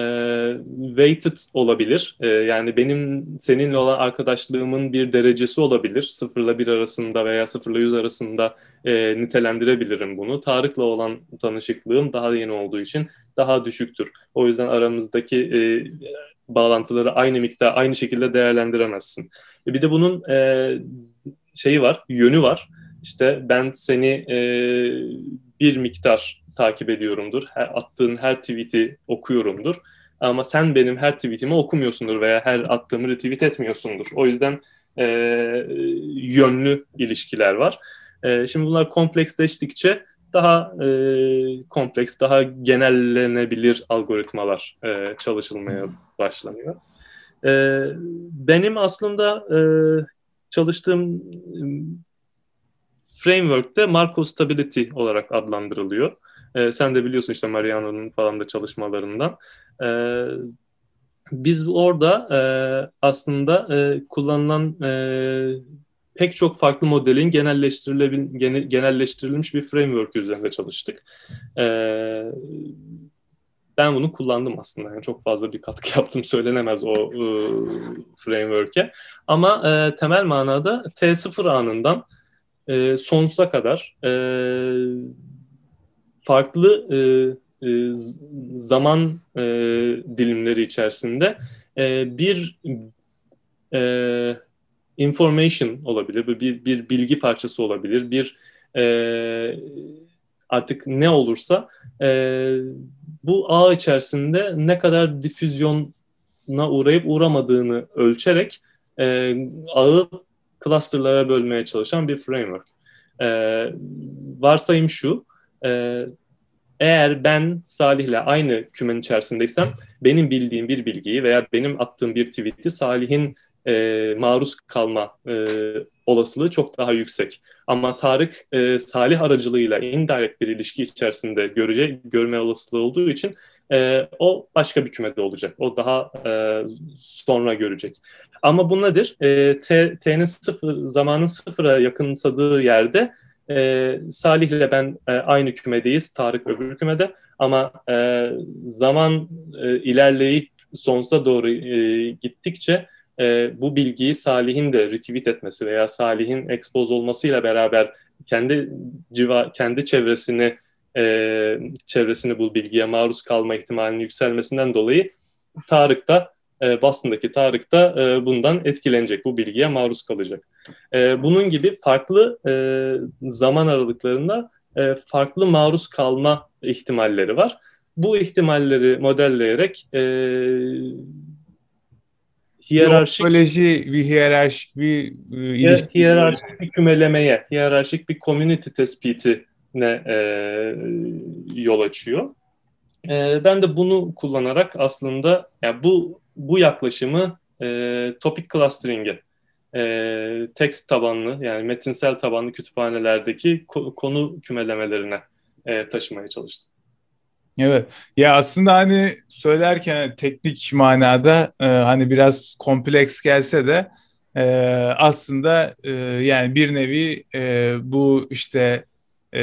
weighted olabilir. E, yani benim seninle olan arkadaşlığımın bir derecesi olabilir. Sıfırla bir arasında veya sıfırla yüz arasında e, nitelendirebilirim bunu. Tarık'la olan tanışıklığım daha yeni olduğu için daha düşüktür. O yüzden aramızdaki e, bağlantıları aynı miktar, aynı şekilde değerlendiremezsin. E bir de bunun e, şeyi var, yönü var. İşte ben seni e, bir miktar takip ediyorumdur. Her, attığın her tweet'i okuyorumdur. Ama sen benim her tweetimi okumuyorsundur veya her attığımı retweet etmiyorsundur. O yüzden e, yönlü ilişkiler var. E, şimdi bunlar kompleksleştikçe daha e, kompleks, daha genellenebilir algoritmalar e, çalışılmaya başlanıyor. E, benim aslında e, çalıştığım framework'te Markov Stability olarak adlandırılıyor. E, sen de biliyorsun işte Mariano'nun falan da çalışmalarından. E, biz orada e, aslında e, kullanılan e, pek çok farklı modelin genelleştirilmiş bir framework üzerinde çalıştık. E, ben bunu kullandım aslında. Yani çok fazla bir katkı yaptım söylenemez o e, framework'e. Ama e, temel manada T0 anından e, sonsuza kadar e, farklı e, e, zaman e, dilimleri içerisinde e, bir e, information olabilir, bir, bir bilgi parçası olabilir, bir e, artık ne olursa e, bu ağ içerisinde ne kadar difüzyona uğrayıp uğramadığını ölçerek e, ağı clusterlara bölmeye çalışan bir framework. E, varsayım şu, e, eğer ben Salih'le aynı kümenin içerisindeysem benim bildiğim bir bilgiyi veya benim attığım bir tweet'i Salih'in e, maruz kalma e, olasılığı çok daha yüksek. Ama Tarık e, Salih aracılığıyla indirect bir ilişki içerisinde görecek, görme olasılığı olduğu için e, o başka bir kümede olacak. O daha e, sonra görecek. Ama bu nedir? E, T'nin sıfır, zamanın sıfıra yakınsadığı yerde e, Salih ile ben e, aynı kümedeyiz, Tarık öbür kümede. Ama e, zaman e, ilerleyip sonsuza doğru e, gittikçe e, bu bilgiyi Salih'in de retweet etmesi veya Salih'in expose olmasıyla beraber kendi civa kendi çevresini e, çevresini bu bilgiye maruz kalma ihtimalinin yükselmesinden dolayı Tarık da e, Boston'daki Tarık da e, bundan etkilenecek, bu bilgiye maruz kalacak. E, bunun gibi farklı e, zaman aralıklarında e, farklı maruz kalma ihtimalleri var. Bu ihtimalleri modelleyerek e, hiyerarşik bir bir hiyerarşik bir ilişki. Hiyerarşik bir kümelemeye, hiyerarşik bir community tespitine e, yol açıyor. E, ben de bunu kullanarak aslında yani bu bu yaklaşımı e, topic clustering'e e, text tabanlı yani metinsel tabanlı kütüphanelerdeki konu kümelemelerine e, taşımaya çalıştım. Evet. Ya aslında hani söylerken teknik manada e, hani biraz kompleks gelse de e, aslında e, yani bir nevi e, bu işte e,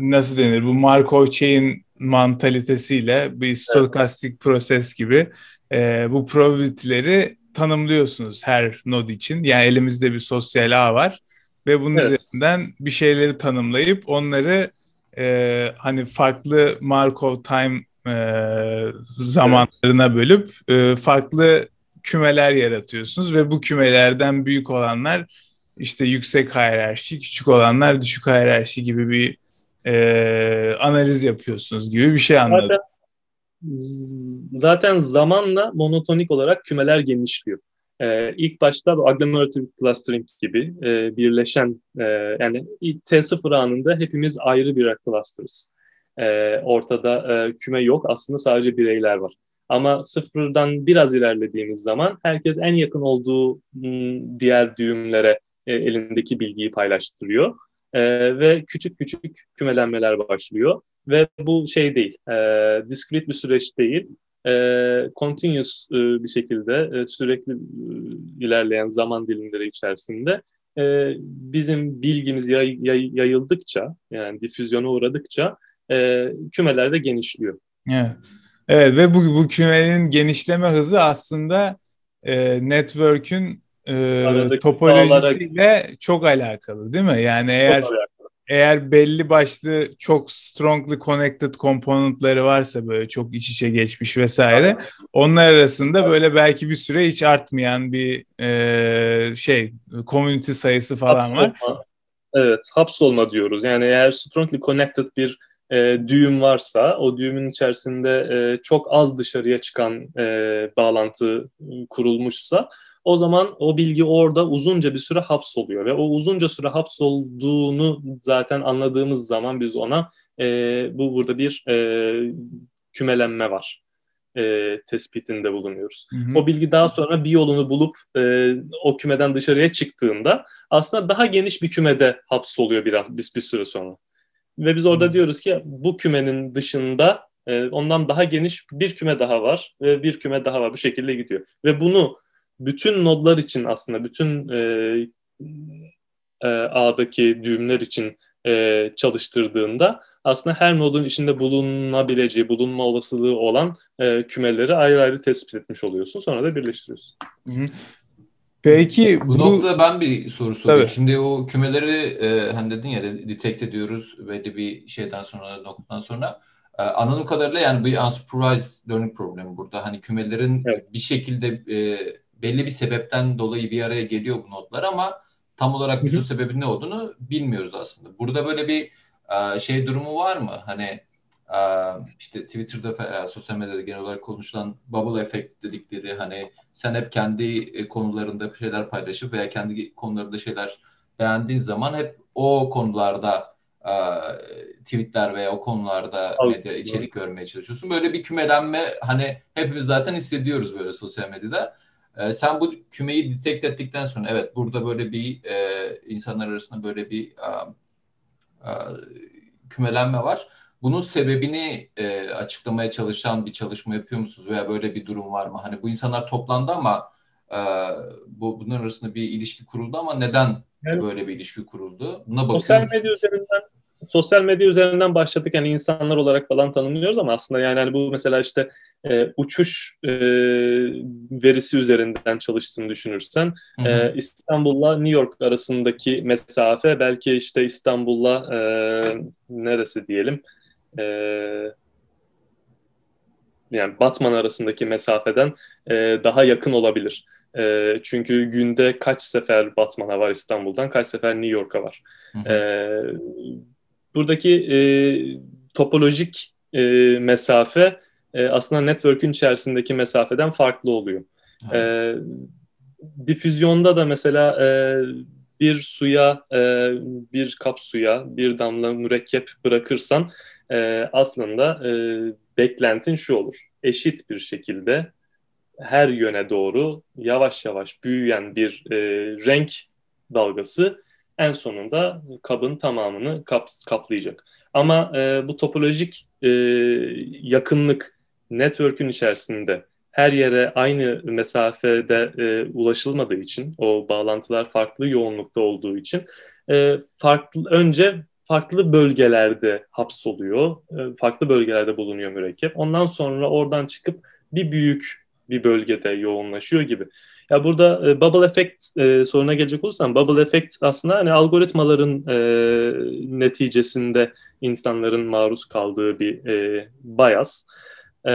nasıl denir bu Markov chain mantalitesiyle bir stokastik evet. proses gibi e, bu probability'leri tanımlıyorsunuz her nod için. Yani elimizde bir sosyal ağ var ve bunun evet. üzerinden bir şeyleri tanımlayıp onları e, hani farklı Markov time e, zamanlarına evet. bölüp e, farklı kümeler yaratıyorsunuz ve bu kümelerden büyük olanlar işte yüksek hiyerarşi, küçük olanlar düşük hiyerarşi gibi bir e, analiz yapıyorsunuz gibi bir şey anladım. Zaten, zaten zamanla monotonik olarak kümeler genişliyor. Ee, ilk başta agglomerative clustering gibi e, birleşen e, yani T0 anında hepimiz ayrı birer cluster'ız. E, ortada e, küme yok aslında sadece bireyler var. Ama sıfırdan biraz ilerlediğimiz zaman herkes en yakın olduğu diğer düğümlere e, elindeki bilgiyi paylaştırıyor. E, ve küçük küçük kümelenmeler başlıyor. Ve bu şey değil, e, discrete bir süreç değil e, continuous e, bir şekilde e, sürekli e, ilerleyen zaman dilimleri içerisinde e, bizim bilgimiz yay, yay, yayıldıkça yani difüzyona uğradıkça e, kümeler de genişliyor. Evet. Evet ve bu, bu kümenin genişleme hızı aslında e, network'ün e, topolojisiyle bağlara... çok alakalı değil mi? Yani eğer eğer belli başlı çok strongly connected komponentleri varsa böyle çok iç içe geçmiş vesaire onlar arasında böyle belki bir süre hiç artmayan bir e, şey community sayısı falan var. Evet, hapsolma diyoruz. Yani eğer strongly connected bir e, düğüm varsa, o düğümün içerisinde e, çok az dışarıya çıkan e, bağlantı kurulmuşsa, o zaman o bilgi orada uzunca bir süre hapsoluyor ve o uzunca süre hapsolduğunu zaten anladığımız zaman biz ona e, bu burada bir e, kümelenme var e, tespitinde bulunuyoruz. Hı hı. O bilgi daha sonra bir yolunu bulup e, o kümeden dışarıya çıktığında aslında daha geniş bir kümede hapsoluyor biraz bir, bir süre sonra. Ve biz orada hı. diyoruz ki bu kümenin dışında e, ondan daha geniş bir küme daha var ve bir küme daha var bu şekilde gidiyor. Ve bunu bütün nodlar için aslında bütün e, e, ağdaki düğümler için e, çalıştırdığında aslında her nodun içinde bulunabileceği, bulunma olasılığı olan e, kümeleri ayrı ayrı tespit etmiş oluyorsun. Sonra da birleştiriyorsun. Peki bu, bu noktada ben bir soru sorayım. Tabii. Şimdi o kümeleri e, hani dedin ya detect ediyoruz belli bir şeyden sonra noktadan sonra e, anladığım kadarıyla yani bir unsupervised learning problemi burada. Hani kümelerin evet. bir şekilde e, belli bir sebepten dolayı bir araya geliyor bu notlar ama tam olarak bir sebebi ne olduğunu bilmiyoruz aslında. Burada böyle bir e, şey durumu var mı? Hani e, işte Twitter'da sosyal medyada genel olarak konuşulan bubble effect dedikleri hani sen hep kendi e, konularında şeyler paylaşıp veya kendi konularında şeyler beğendiğin zaman hep o konularda tweetler veya o konularda medya içerik görmeye çalışıyorsun. Böyle bir kümelenme hani hepimiz zaten hissediyoruz böyle sosyal medyada. Sen bu kümeyi detect ettikten sonra evet burada böyle bir insanlar arasında böyle bir e, kümelenme var. Bunun sebebini e, açıklamaya çalışan bir çalışma yapıyor musunuz veya böyle bir durum var mı? Hani bu insanlar toplandı ama e, bu bunların arasında bir ilişki kuruldu ama neden evet. böyle bir ilişki kuruldu? Buna bakıyor Sosyal medya üzerinden sosyal medya üzerinden başladık yani insanlar olarak falan tanımlıyoruz ama aslında yani hani bu mesela işte e, uçuş e, verisi üzerinden çalıştığını düşünürsen E, İstanbul'la New York arasındaki mesafe belki işte İstanbul'la e, neresi diyelim e, yani Batman arasındaki mesafeden e, daha yakın olabilir. E, çünkü günde kaç sefer Batman'a var İstanbul'dan, kaç sefer New York'a var. Hı hı. E, buradaki e, topolojik e, mesafe e, aslında network'ün içerisindeki mesafeden farklı oluyor. E, difüzyonda da mesela e, bir suya, e, bir kap suya bir damla mürekkep bırakırsan e, aslında e, beklentin şu olur. Eşit bir şekilde her yöne doğru yavaş yavaş büyüyen bir e, renk dalgası en sonunda kabın tamamını kap, kaplayacak. Ama e, bu topolojik e, yakınlık network'ün içerisinde her yere aynı mesafede e, ulaşılmadığı için, o bağlantılar farklı yoğunlukta olduğu için e, farklı önce farklı bölgelerde hapsoluyor, e, farklı bölgelerde bulunuyor mürekkep. Ondan sonra oradan çıkıp bir büyük bir bölgede yoğunlaşıyor gibi. Ya burada e, bubble effect e, soruna gelecek olursam bubble effect aslında hani algoritmaların e, neticesinde insanların maruz kaldığı bir e, bias. E,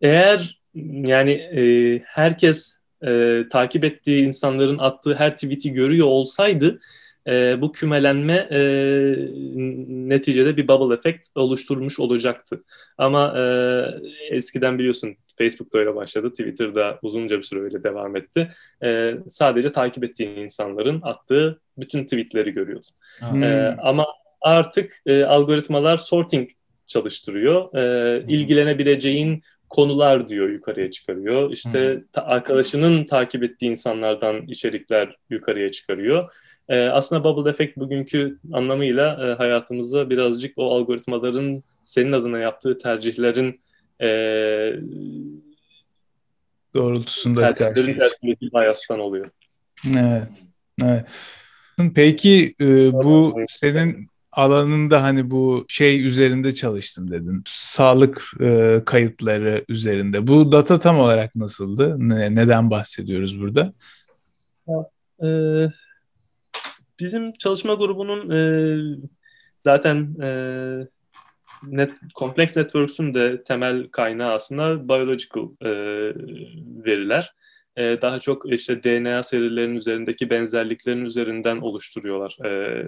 eğer yani e, herkes e, takip ettiği insanların attığı her tweet'i görüyor olsaydı e, bu kümelenme e, neticede bir bubble effect oluşturmuş olacaktı. Ama e, eskiden biliyorsun Facebook'ta öyle başladı, Twitter'da uzunca bir süre öyle devam etti. E, sadece takip ettiğin insanların attığı bütün tweetleri görüyordun. Hmm. E, ama artık e, algoritmalar sorting çalıştırıyor. E, ilgilenebileceğin konular diyor yukarıya çıkarıyor. İşte hmm. ta, arkadaşının takip ettiği insanlardan içerikler yukarıya çıkarıyor. E, aslında bubble effect bugünkü anlamıyla e, hayatımızda birazcık o algoritmaların senin adına yaptığı tercihlerin e, doğrultusunda tercihlerin hayattan oluyor. Evet. evet. Peki e, bu senin alanında hani bu şey üzerinde çalıştım dedin. Sağlık e, kayıtları üzerinde. Bu data tam olarak nasıldı? Ne, neden bahsediyoruz burada? e, bizim çalışma grubunun e, zaten e, net, Complex Networks'ün de temel kaynağı aslında biological e, veriler. e, daha çok işte DNA serilerinin üzerindeki benzerliklerin üzerinden oluşturuyorlar e,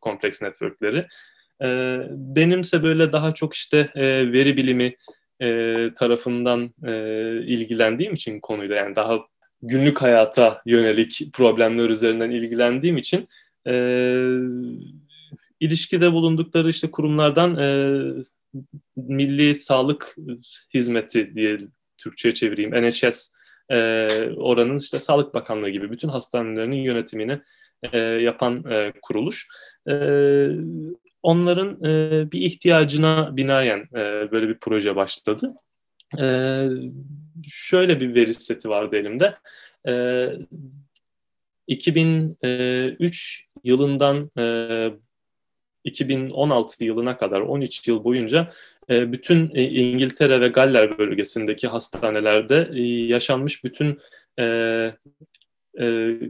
kompleks networkleri. E, benimse böyle daha çok işte e, veri bilimi e, tarafından e, ilgilendiğim için konuyla yani daha günlük hayata yönelik problemler üzerinden ilgilendiğim için e, ilişkide bulundukları işte kurumlardan e, Milli Sağlık Hizmeti diye Türkçe'ye çevireyim NHS e, oranın işte Sağlık Bakanlığı gibi bütün hastanelerinin yönetimini e, yapan e, kuruluş. E, onların e, bir ihtiyacına binaen e, böyle bir proje başladı. E, şöyle bir veri seti vardı elimde. E, 2003 yılından e, 2016 yılına kadar 13 yıl boyunca e, bütün e, İngiltere ve Galler bölgesindeki hastanelerde e, yaşanmış bütün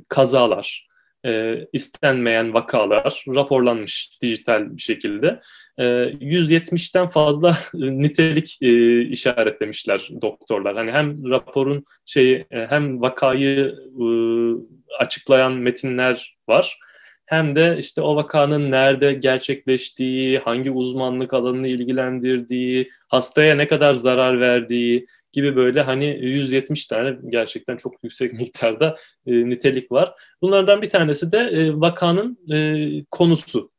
kazalar, istenmeyen vakalar raporlanmış dijital bir şekilde. 170'ten fazla nitelik işaretlemişler doktorlar. Hani hem raporun şeyi hem vakayı açıklayan metinler var hem de işte o vakanın nerede gerçekleştiği, hangi uzmanlık alanını ilgilendirdiği, hastaya ne kadar zarar verdiği gibi böyle hani 170 tane gerçekten çok yüksek miktarda e, nitelik var. Bunlardan bir tanesi de e, vakanın e, konusu.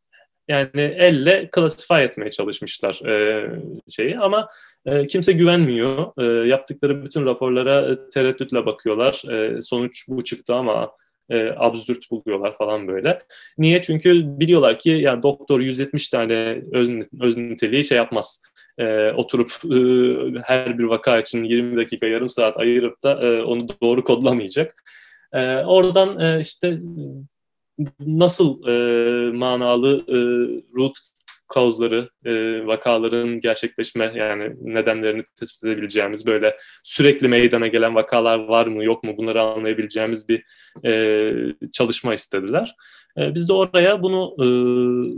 Yani elle klasify etmeye çalışmışlar e, şeyi ama e, kimse güvenmiyor. E, yaptıkları bütün raporlara e, tereddütle bakıyorlar. E, sonuç bu çıktı ama e, absürt buluyorlar falan böyle. Niye? Çünkü biliyorlar ki yani doktor 170 tane öz, öz niteliği şey yapmaz. E, oturup e, her bir vaka için 20 dakika yarım saat ayırıp da e, onu doğru kodlamayacak. E, oradan e, işte nasıl e, manalı e, root kozları, e, vakaların gerçekleşme yani nedenlerini tespit edebileceğimiz böyle sürekli meydana gelen vakalar var mı yok mu bunları anlayabileceğimiz bir e, çalışma istediler. E, biz de oraya bunu e,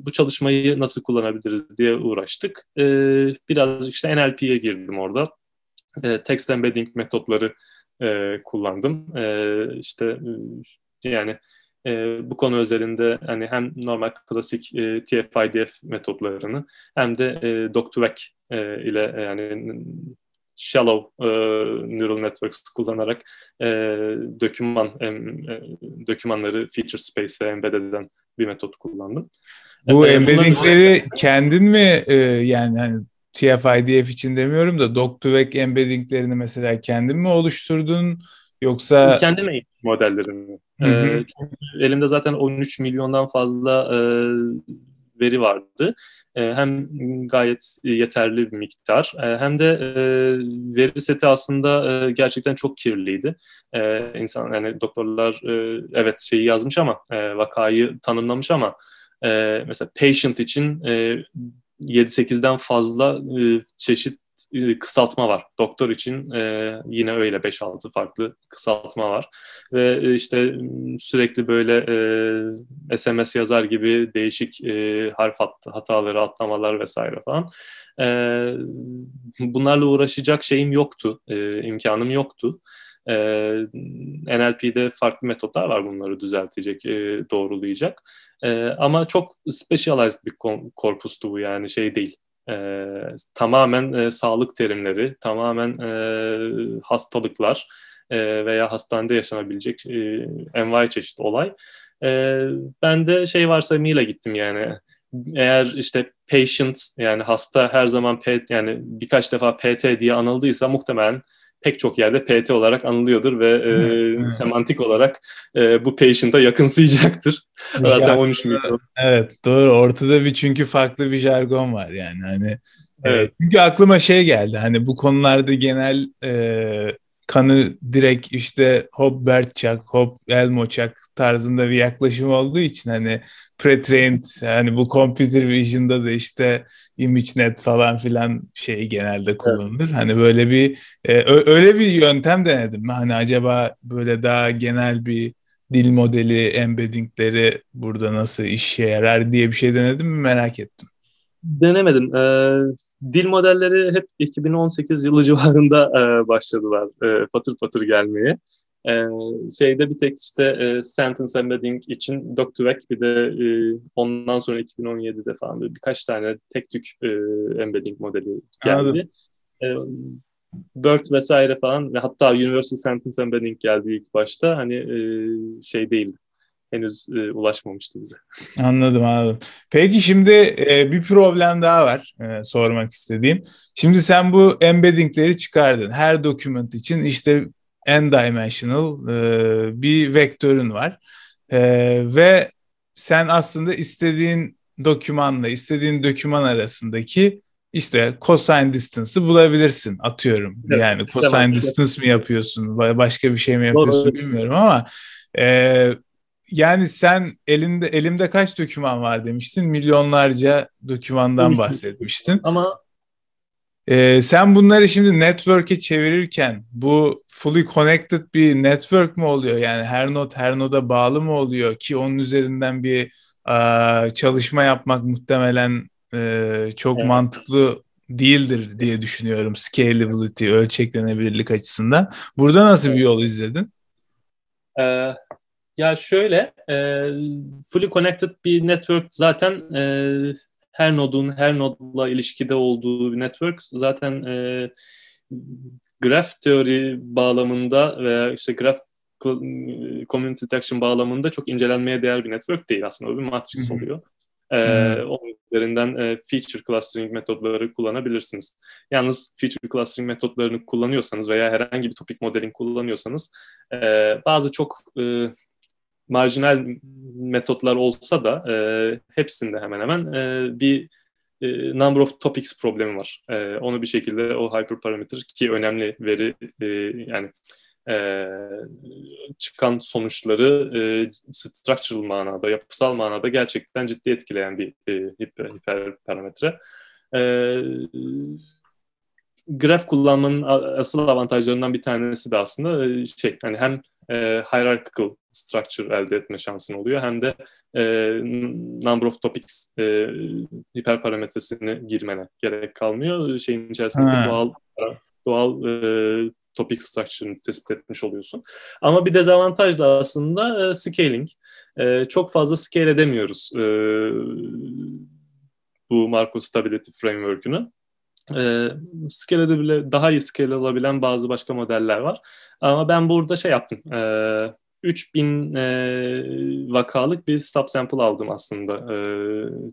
bu çalışmayı nasıl kullanabiliriz diye uğraştık. E, birazcık işte NLP'ye girdim orada. E, text embedding metotları e, kullandım. E, işte yani e, bu konu üzerinde hani hem normal klasik e, TF-IDF metotlarını hem de e, Doctorec e, ile e, yani shallow e, neural networks kullanarak e, doküman e, dokümanları feature space'e embed eden bir metot kullandım. Bu e, embeddingleri kendin mi e, yani hani TF-IDF için demiyorum da Doctorec embeddinglerini mesela kendin mi oluşturdun yoksa kendim eğitim modellerimi ee, elimde zaten 13 milyondan fazla e, veri vardı. E, hem gayet yeterli bir miktar e, hem de e, veri seti aslında e, gerçekten çok kirliydi. E, insan yani doktorlar e, evet şeyi yazmış ama e, vakayı tanımlamış ama e, mesela patient için e, 7-8'den fazla e, çeşit e, kısaltma var. Doktor için e, yine öyle 5-6 farklı kısaltma var. Ve e, işte sürekli böyle e, SMS yazar gibi değişik e, harf hat, hataları, atlamalar vesaire falan. E, bunlarla uğraşacak şeyim yoktu, e, imkanım yoktu. E, NLP'de farklı metotlar var bunları düzeltecek, e, doğrulayacak. E, ama çok specialized bir korpustu bu yani şey değil e, tamamen e, sağlık terimleri, tamamen e, hastalıklar e, veya hastanede yaşanabilecek e, envai çeşit olay. E, ben de şey varsayımıyla gittim yani eğer işte patient yani hasta her zaman P, yani birkaç defa PT diye anıldıysa muhtemelen pek çok yerde PT olarak anılıyordur ve e, semantik olarak e, bu patient'a yakınsayacaktır. Zaten 13 milyon. Evet doğru ortada bir çünkü farklı bir jargon var yani hani Evet. E, çünkü aklıma şey geldi hani bu konularda genel e, kanı direkt işte hop Bertçak, hop Elmoçak tarzında bir yaklaşım olduğu için hani pre-trained yani bu computer vision'da da işte ImageNet falan filan şey genelde kullanılır. Evet. Hani böyle bir e, öyle bir yöntem denedim. Hani acaba böyle daha genel bir dil modeli, embeddingleri burada nasıl işe yarar diye bir şey denedim mi merak ettim. Denemedim. Ee, dil modelleri hep 2018 yılı civarında e, başladılar e, patır patır gelmeye. E, şeyde bir tek işte e, sentence embedding için Doctorec bir de e, ondan sonra 2017'de falan birkaç tane tek tük e, embedding modeli geldi. E, BERT vesaire falan hatta Universal Sentence Embedding geldi ilk başta hani e, şey değildi henüz e, ulaşmamıştı bize. Anladım anladım. Peki şimdi e, bir problem daha var e, sormak istediğim. Şimdi sen bu embeddingleri çıkardın. Her document için işte n-dimensional e, bir vektörün var. E, ve sen aslında istediğin dokümanla istediğin doküman arasındaki işte cosine distance'ı bulabilirsin atıyorum. Evet, yani cosine tamam. distance mi yapıyorsun, başka bir şey mi yapıyorsun Doğru. bilmiyorum ama e, yani sen elinde elimde kaç doküman var demiştin? Milyonlarca dokümandan bahsetmiştin. Ama ee, sen bunları şimdi network'e çevirirken bu fully connected bir network mu oluyor? Yani her node her noda bağlı mı oluyor ki onun üzerinden bir a, çalışma yapmak muhtemelen e, çok evet. mantıklı değildir diye düşünüyorum scalability, ölçeklenebilirlik açısından. Burada nasıl bir yol izledin? Ee, ya şöyle, e, fully connected bir network zaten e, her nodun her nodla ilişkide olduğu bir network zaten e, graph teori bağlamında veya işte graph community detection bağlamında çok incelenmeye değer bir network değil aslında. O bir matrix oluyor. Ee, onun üzerinden e, feature clustering metodları kullanabilirsiniz. Yalnız feature clustering metodlarını kullanıyorsanız veya herhangi bir topic modeling kullanıyorsanız e, bazı çok e, marjinal metotlar olsa da e, hepsinde hemen hemen e, bir e, number of topics problemi var. E, onu bir şekilde o hyperparameter ki önemli veri e, yani e, çıkan sonuçları e, structural manada, yapısal manada gerçekten ciddi etkileyen bir e, hiper, hiperparametre. E, graf kullanmanın asıl avantajlarından bir tanesi de aslında e, şey hani hem e, hierarchical structure elde etme şansın oluyor hem de e, number of topics e, hiperparametresini girmene gerek kalmıyor. Şeyin içerisinde ha. doğal doğal e, topic structure'ını tespit etmiş oluyorsun. Ama bir dezavantaj da aslında e, scaling. E, çok fazla scale edemiyoruz e, bu Marco Stability Framework'ünü e, scale edebile, daha iyi scale alabilen bazı başka modeller var. Ama ben burada şey yaptım. E, 3000 e, vakalık bir subsample aldım aslında e,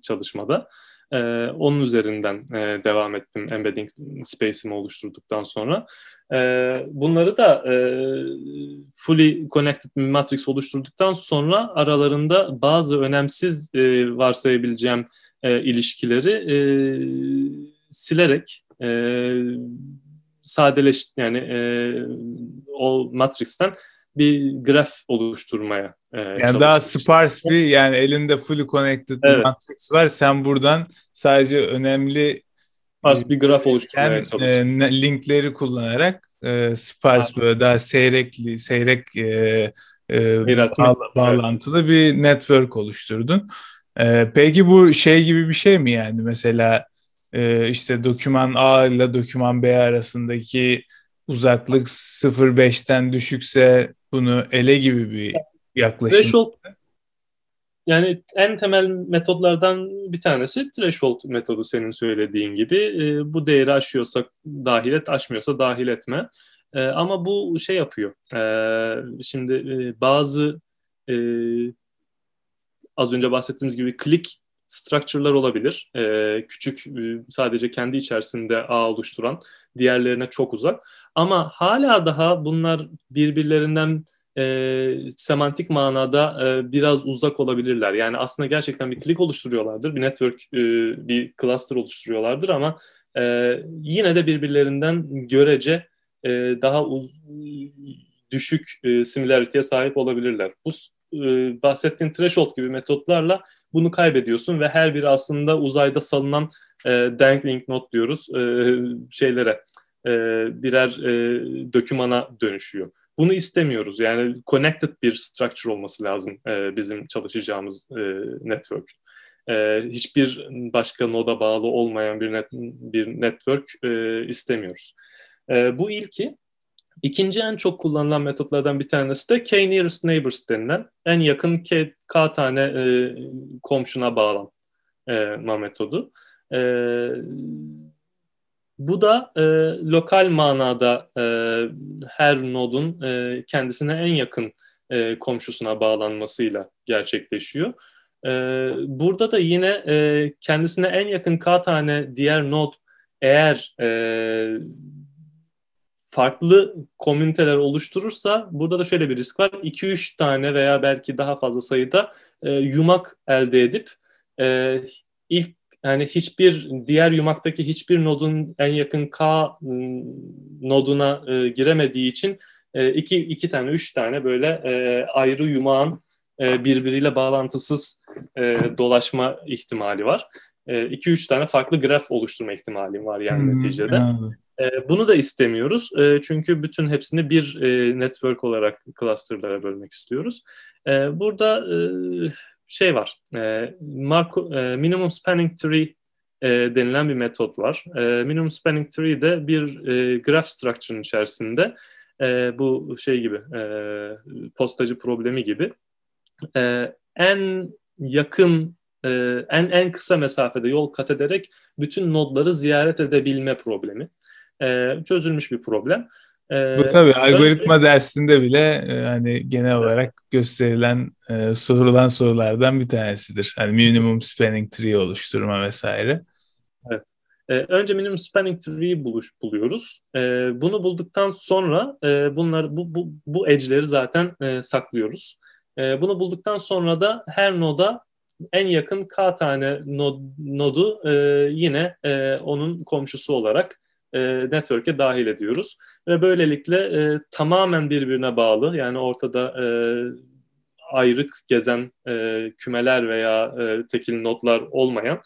çalışmada. E, onun üzerinden e, devam ettim embedding space'imi oluşturduktan sonra. E, bunları da e, fully connected matrix oluşturduktan sonra aralarında bazı önemsiz e, varsayabileceğim e, ilişkileri e, silerek e, sadeleş yani e, o matrixten bir graf oluşturmaya e, yani daha sparse bir yani elinde fully connected evet. matrix var sen buradan sadece önemli sparse bir graf oluşturmaya e, linkleri kullanarak e, sparse böyle daha seyrekli seyrek e, e, bağ, bağlantılı evet. bir network oluşturdun. E, peki bu şey gibi bir şey mi yani mesela e, işte doküman A ile doküman B arasındaki uzaklık 0.5'ten düşükse bunu ele gibi bir yaklaşım. Threshold yani en temel metodlardan bir tanesi threshold metodu senin söylediğin gibi. E, bu değeri aşıyorsa dahil et, aşmıyorsa dahil etme. E, ama bu şey yapıyor. E, şimdi e, bazı e, az önce bahsettiğimiz gibi klik structure'lar olabilir. E, küçük sadece kendi içerisinde ağ oluşturan, diğerlerine çok uzak. Ama hala daha bunlar birbirlerinden e, semantik manada e, biraz uzak olabilirler. Yani aslında gerçekten bir klik oluşturuyorlardır, bir network, e, bir cluster oluşturuyorlardır ama e, yine de birbirlerinden görece e, daha düşük e, similarity'ye sahip olabilirler. Bu e, bahsettiğin threshold gibi metotlarla bunu kaybediyorsun ve her biri aslında uzayda salınan e, dangling not diyoruz e, şeylere e, birer e, dokümana dönüşüyor. Bunu istemiyoruz. Yani connected bir structure olması lazım e, bizim çalışacağımız e, network. E, hiçbir başka noda bağlı olmayan bir net, bir network e, istemiyoruz. E, bu ilki. İkinci en çok kullanılan metotlardan bir tanesi de K-nearest neighbors denilen en yakın K, K tane e, komşuna bağlanma e, metodu. E, bu da e, lokal manada e, her nodun e, kendisine en yakın e, komşusuna bağlanmasıyla gerçekleşiyor. E, burada da yine e, kendisine en yakın k tane diğer nod eğer e, farklı komüniteler oluşturursa burada da şöyle bir risk var. 2-3 tane veya belki daha fazla sayıda e, yumak elde edip e, ilk yani hiçbir diğer yumaktaki hiçbir nodun en yakın K noduna e, giremediği için e, iki, iki tane, üç tane böyle e, ayrı yumağın e, birbiriyle bağlantısız e, dolaşma ihtimali var. E, iki, üç tane farklı graf oluşturma ihtimali var yani hmm, neticede. Yani. E, bunu da istemiyoruz e, çünkü bütün hepsini bir e, network olarak clusterlara bölmek istiyoruz. E, burada e, şey var. E, minimum spanning tree denilen bir metot var. Minimum spanning tree de bir graph structure'ın içerisinde bu şey gibi postacı problemi gibi en yakın en en kısa mesafede yol kat ederek bütün nodları ziyaret edebilme problemi. E, çözülmüş bir problem. Bu tabii algoritma önce, dersinde bile e, hani genel olarak gösterilen e, sorulan sorulardan bir tanesidir. Hani minimum spanning tree oluşturma vesaire. Evet. E, önce minimum spanning tree'yi buluş, buluyoruz. E, bunu bulduktan sonra e, bunlar bu, bu, bu edge'leri zaten e, saklıyoruz. E, bunu bulduktan sonra da her noda en yakın k tane nod, nodu e, yine e, onun komşusu olarak e, network'e dahil ediyoruz. Ve böylelikle e, tamamen birbirine bağlı yani ortada e, ayrık gezen e, kümeler veya e, tekil notlar olmayan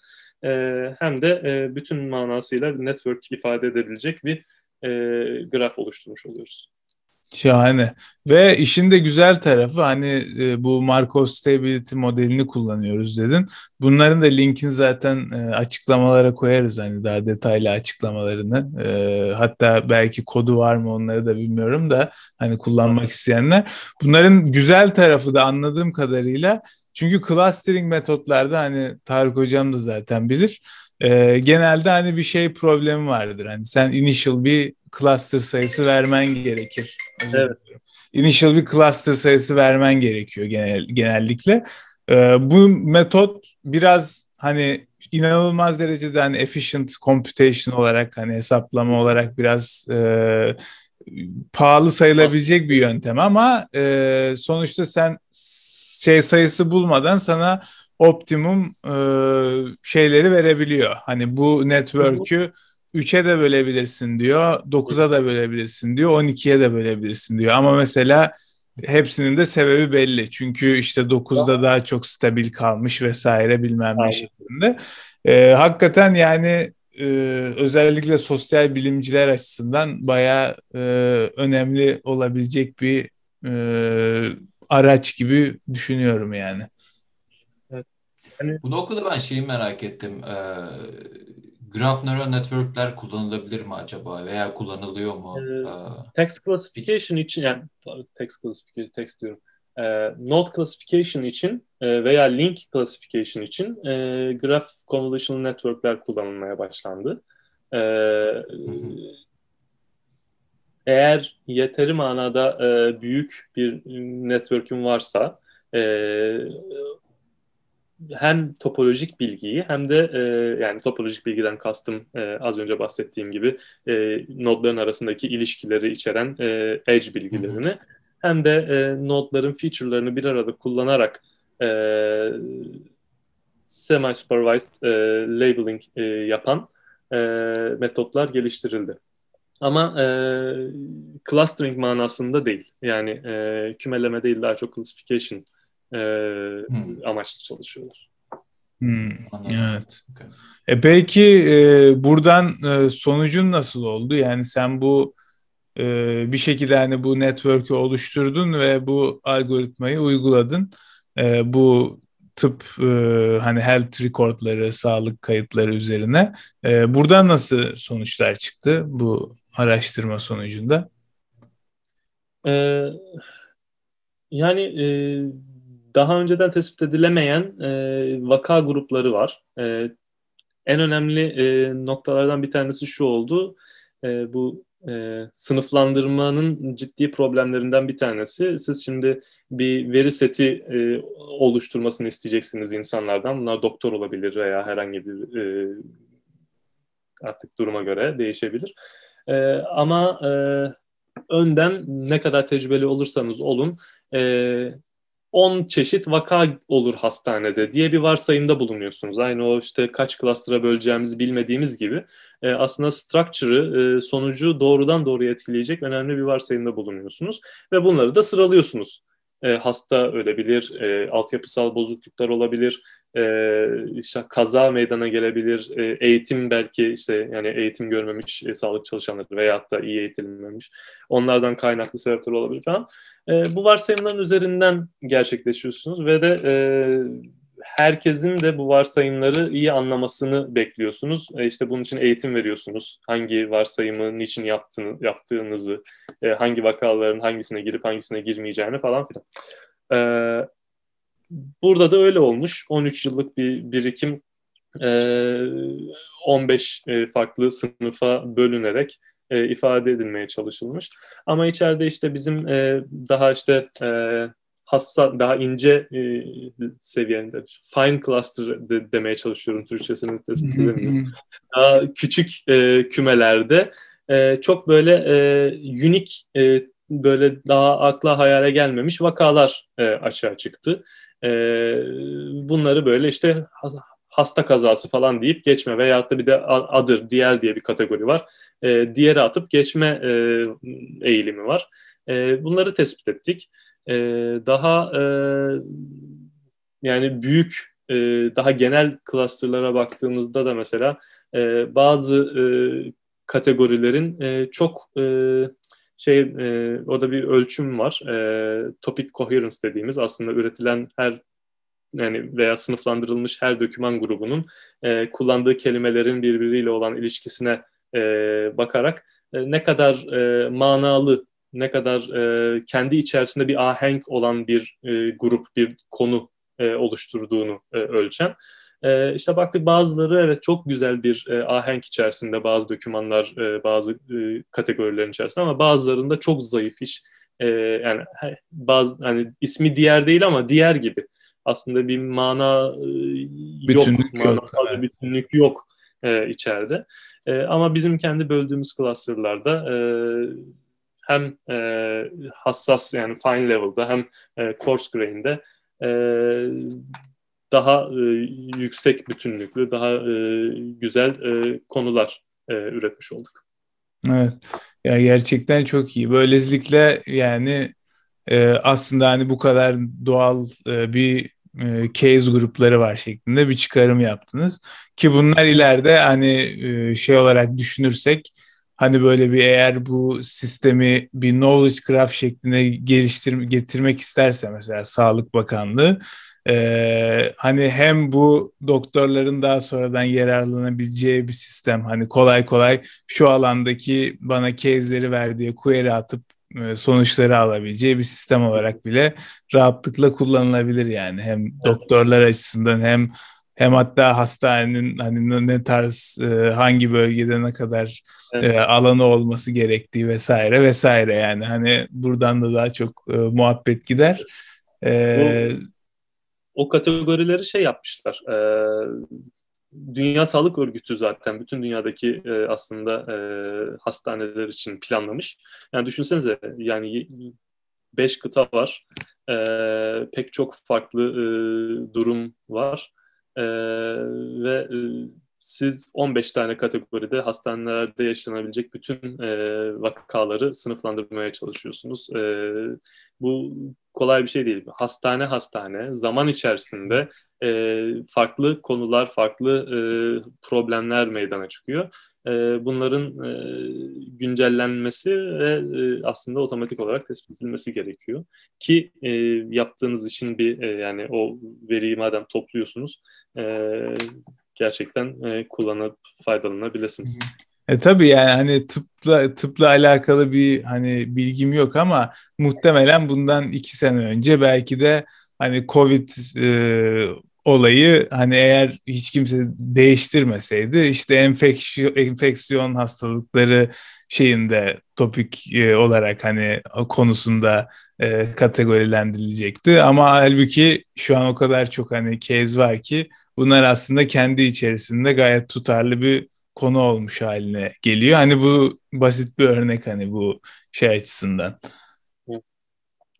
e, hem de e, bütün manasıyla network ifade edebilecek bir e, graf oluşturmuş oluyoruz. Şahane. Ve işin de güzel tarafı hani e, bu Markov Stability modelini kullanıyoruz dedin. Bunların da linkini zaten e, açıklamalara koyarız hani daha detaylı açıklamalarını. E, hatta belki kodu var mı onları da bilmiyorum da hani kullanmak isteyenler. Bunların güzel tarafı da anladığım kadarıyla çünkü clustering metotlarda hani Tarık hocam da zaten bilir. E, genelde hani bir şey problemi vardır. Hani sen initial bir cluster sayısı vermen gerekir. Evet. Initial bir cluster sayısı vermen gerekiyor genel, genellikle. Ee, bu metot biraz hani inanılmaz derecede hani efficient computation olarak hani hesaplama olarak biraz e, pahalı sayılabilecek bir yöntem ama e, sonuçta sen şey sayısı bulmadan sana optimum e, şeyleri verebiliyor. Hani bu network'ü 3'e de bölebilirsin diyor, 9'a da bölebilirsin diyor, 12'ye de bölebilirsin diyor. Ama mesela hepsinin de sebebi belli. Çünkü işte 9'da daha çok stabil kalmış vesaire bilmem ne şeklinde. Ee, hakikaten yani e, özellikle sosyal bilimciler açısından bayağı e, önemli olabilecek bir e, araç gibi düşünüyorum yani. Evet. Yani... Bu noktada ben şeyi merak ettim. Ee, Graph Neural Network'ler kullanılabilir mi acaba veya kullanılıyor mu? Ee, text classification için yani text classification text diyorum. E, node classification için e, veya link classification için e, graph convolutional network'ler kullanılmaya başlandı. E, eğer yeteri manada e, büyük bir network'ün varsa e, hem topolojik bilgiyi hem de e, yani topolojik bilgiden kastım e, az önce bahsettiğim gibi e, nodların arasındaki ilişkileri içeren e, edge bilgilerini hı hı. hem de e, nodların feature'larını bir arada kullanarak e, semi-supervised e, labeling e, yapan e, metotlar geliştirildi. Ama e, clustering manasında değil. Yani e, kümeleme değil daha çok classification e, hmm. amaçlı çalışıyorlar. Hmm, evet. Okay. E peki e, buradan e, sonucun nasıl oldu? Yani sen bu e, bir şekilde hani bu network'ü oluşturdun ve bu algoritmayı uyguladın. E, bu tıp e, hani health recordları, sağlık kayıtları üzerine. E, buradan nasıl sonuçlar çıktı bu araştırma sonucunda? Ee, yani e, daha önceden tespit edilemeyen e, vaka grupları var. E, en önemli e, noktalardan bir tanesi şu oldu. E, bu e, sınıflandırmanın ciddi problemlerinden bir tanesi. Siz şimdi bir veri seti e, oluşturmasını isteyeceksiniz insanlardan. Bunlar doktor olabilir veya herhangi bir e, artık duruma göre değişebilir. E, ama e, önden ne kadar tecrübeli olursanız olun e, 10 çeşit vaka olur hastanede diye bir varsayımda bulunuyorsunuz. Aynı o işte kaç klastıra böleceğimizi bilmediğimiz gibi e, aslında structure'ı, e, sonucu doğrudan doğruya etkileyecek önemli bir varsayımda bulunuyorsunuz. Ve bunları da sıralıyorsunuz e, hasta ölebilir, e, altyapısal bozukluklar olabilir, e, işte kaza meydana gelebilir, e, eğitim belki işte yani eğitim görmemiş e, sağlık çalışanları veya da iyi eğitilmemiş, onlardan kaynaklı sebepler olabilir falan. E, bu varsayımların üzerinden gerçekleşiyorsunuz ve de e, herkesin de bu varsayımları iyi anlamasını bekliyorsunuz. E işte bunun için eğitim veriyorsunuz. Hangi varsayımı niçin yaptığını, yaptığınızı, e, hangi vakaların hangisine girip hangisine girmeyeceğini falan filan. E, burada da öyle olmuş. 13 yıllık bir birikim e, 15 e, farklı sınıfa bölünerek e, ifade edilmeye çalışılmış. Ama içeride işte bizim e, daha işte e, hassa daha ince e, seviyende fine cluster de, demeye çalışıyorum Türkçesini tespit edemiyorum. daha küçük e, kümelerde e, çok böyle e, unique e, böyle daha akla hayale gelmemiş vakalar e, açığa çıktı. E, bunları böyle işte hasta kazası falan deyip geçme veyahut da bir de adır, diğer diye bir kategori var. E, diğeri atıp geçme e, eğilimi var. E, bunları tespit ettik e, daha e, yani büyük e, daha genel clusterlara baktığımızda da mesela e, bazı e, kategorilerin e, çok e, şey e, orada bir ölçüm var. E, topic coherence dediğimiz aslında üretilen her yani veya sınıflandırılmış her doküman grubunun e, kullandığı kelimelerin birbiriyle olan ilişkisine e, bakarak e, ne kadar e, manalı ne kadar e, kendi içerisinde bir ahenk olan bir e, grup, bir konu e, oluşturduğunu e, ölçen. E, işte baktık bazıları evet çok güzel bir e, ahenk içerisinde bazı dokümanlar, e, bazı e, kategorilerin içerisinde ama bazılarında çok zayıf iş. E, yani bazı hani ismi diğer değil ama diğer gibi. Aslında bir mana e, yok, bütünlük yok, evet. bütünlük yok e, içeride. E, ama bizim kendi böldüğümüz clusterlarda e, hem e, hassas yani fine level'da hem e, coarse grain'de e, daha e, yüksek bütünlüklü, daha e, güzel e, konular e, üretmiş olduk. Evet. Ya gerçekten çok iyi. Böylelikle yani e, aslında hani bu kadar doğal e, bir e, case grupları var şeklinde bir çıkarım yaptınız. Ki bunlar ileride hani e, şey olarak düşünürsek hani böyle bir eğer bu sistemi bir knowledge graph şeklinde geliştir getirmek isterse mesela Sağlık Bakanlığı e, hani hem bu doktorların daha sonradan yararlanabileceği bir sistem hani kolay kolay şu alandaki bana case'leri ver diye query atıp sonuçları alabileceği bir sistem olarak bile rahatlıkla kullanılabilir yani. Hem doktorlar açısından hem hem hatta hastanenin hani ne tarz e, hangi bölgede ne kadar evet. e, alanı olması gerektiği vesaire vesaire yani hani buradan da daha çok e, muhabbet gider. E, o, o kategorileri şey yapmışlar. E, Dünya Sağlık Örgütü zaten bütün dünyadaki e, aslında e, hastaneler için planlamış. Yani düşünsenize yani beş kıta var. E, pek çok farklı e, durum var ve siz 15 tane kategoride hastanelerde yaşanabilecek bütün e, vakaları sınıflandırmaya çalışıyorsunuz. E, bu kolay bir şey değil. Hastane hastane zaman içerisinde e, farklı konular, farklı e, problemler meydana çıkıyor. E, bunların e, güncellenmesi ve e, aslında otomatik olarak tespit edilmesi gerekiyor. Ki e, yaptığınız işin bir e, yani o veriyi madem topluyorsunuz e, gerçekten e, kullanıp faydalanabilirsiniz. E tabii yani hani tıpla tıpla alakalı bir hani bilgim yok ama muhtemelen bundan iki sene önce belki de hani Covid e, olayı hani eğer hiç kimse değiştirmeseydi işte enfeksiyon, enfeksiyon hastalıkları şeyinde topik e, olarak hani konusunda e, kategorilendirilecekti ama halbuki şu an o kadar çok hani case var ki bunlar aslında kendi içerisinde gayet tutarlı bir konu olmuş haline geliyor. Hani bu basit bir örnek hani bu şey açısından.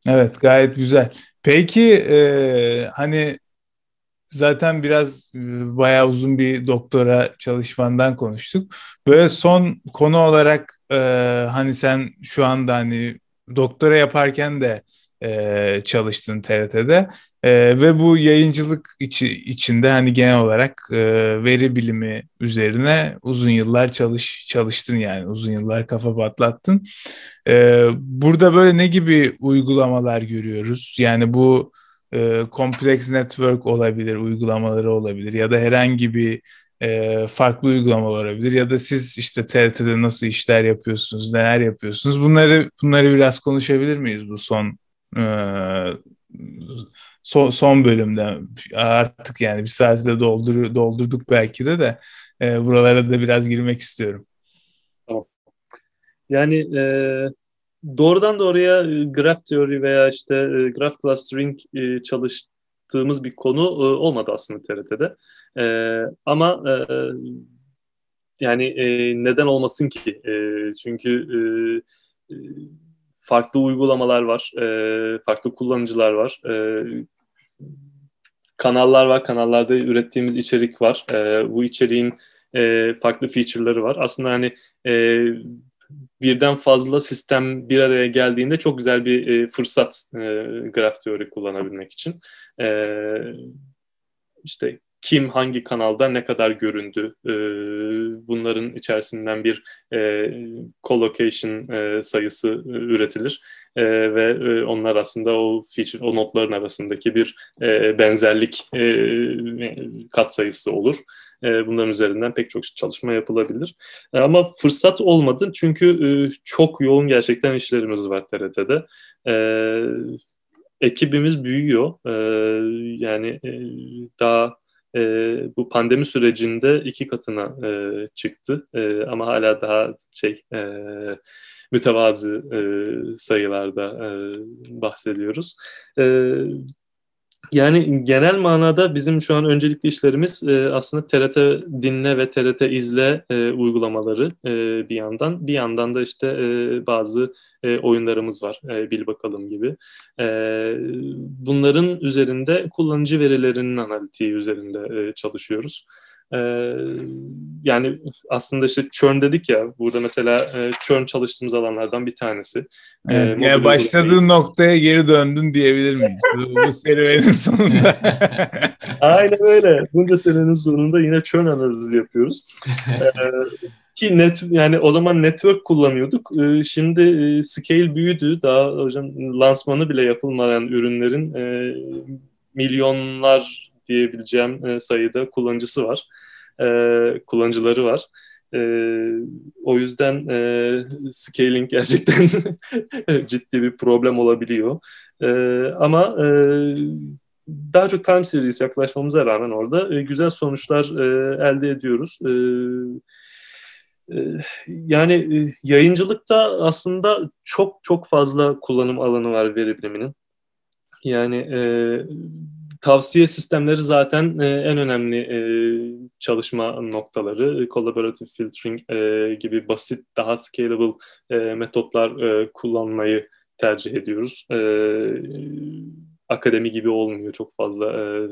Evet gayet güzel. Peki e, hani zaten biraz e, bayağı uzun bir doktora çalışmandan konuştuk. Böyle son konu olarak e, hani sen şu anda hani doktora yaparken de e, çalıştın TRT'de e, ve bu yayıncılık içi, içinde hani genel olarak e, veri bilimi üzerine uzun yıllar çalış çalıştın yani uzun yıllar kafa patlattın. E, burada böyle ne gibi uygulamalar görüyoruz? Yani bu e, complex network olabilir, uygulamaları olabilir ya da herhangi bir e, farklı uygulamalar olabilir ya da siz işte TRT'de nasıl işler yapıyorsunuz, neler yapıyorsunuz? Bunları bunları biraz konuşabilir miyiz bu son e, son, son bölümde artık yani bir saati de doldur, doldurduk belki de de e, buralara da biraz girmek istiyorum. Tamam. Yani e, doğrudan doğruya e, graph teori veya işte e, graph clustering e, çalıştığımız bir konu olmadı aslında TRT'de. Ama yani neden olmasın ki? Çünkü farklı uygulamalar var, farklı kullanıcılar var, kanallar var, kanallarda ürettiğimiz içerik var. Bu içeriğin farklı feature'ları var. Aslında hani birden fazla sistem bir araya geldiğinde çok güzel bir e, fırsat e, graf teori kullanabilmek için. E, işte kim hangi kanalda ne kadar göründü e, bunların içerisinden bir e, collocation e, sayısı e, üretilir e, ve e, onlar aslında o feature o notların arasındaki bir e, benzerlik e, kat sayısı olur. E, bunların üzerinden pek çok çalışma yapılabilir. E, ama fırsat olmadı çünkü e, çok yoğun gerçekten işlerimiz var TRT'de. E, ekibimiz büyüyor. Yani daha bu pandemi sürecinde iki katına çıktı ama hala daha şey mütevazı e, sayılarda bahsediyoruz. Yani genel manada bizim şu an öncelikli işlerimiz e, aslında TRT dinle ve TRT izle e, uygulamaları e, bir yandan. Bir yandan da işte e, bazı e, oyunlarımız var. E, bil bakalım gibi. E, bunların üzerinde kullanıcı verilerinin analitiği üzerinde e, çalışıyoruz. Ee, yani aslında işte churn dedik ya burada mesela e, churn çalıştığımız alanlardan bir tanesi. Ee, evet, ee, yani başladığın noktaya geri döndün diyebilir miyiz bu, bu serüvenin sonunda? Aynen öyle. Bunca senenin sonunda yine churn analizi yapıyoruz. Ee, ki net yani o zaman network kullanıyorduk. Ee, şimdi e, scale büyüdü. Daha hocam lansmanı bile yapılmayan ürünlerin e, milyonlar diyebileceğim e, sayıda kullanıcı var. E, kullanıcıları var. E, o yüzden e, scaling gerçekten ciddi bir problem olabiliyor. E, ama e, daha çok time series yaklaşmamıza rağmen orada e, güzel sonuçlar e, elde ediyoruz. E, e yani e, yayıncılıkta aslında çok çok fazla kullanım alanı var veri biliminin. Yani e, tavsiye sistemleri zaten e, en önemli e, çalışma noktaları. Collaborative filtering e, gibi basit, daha scalable e, metotlar e, kullanmayı tercih ediyoruz. E, akademi gibi olmuyor çok fazla. E,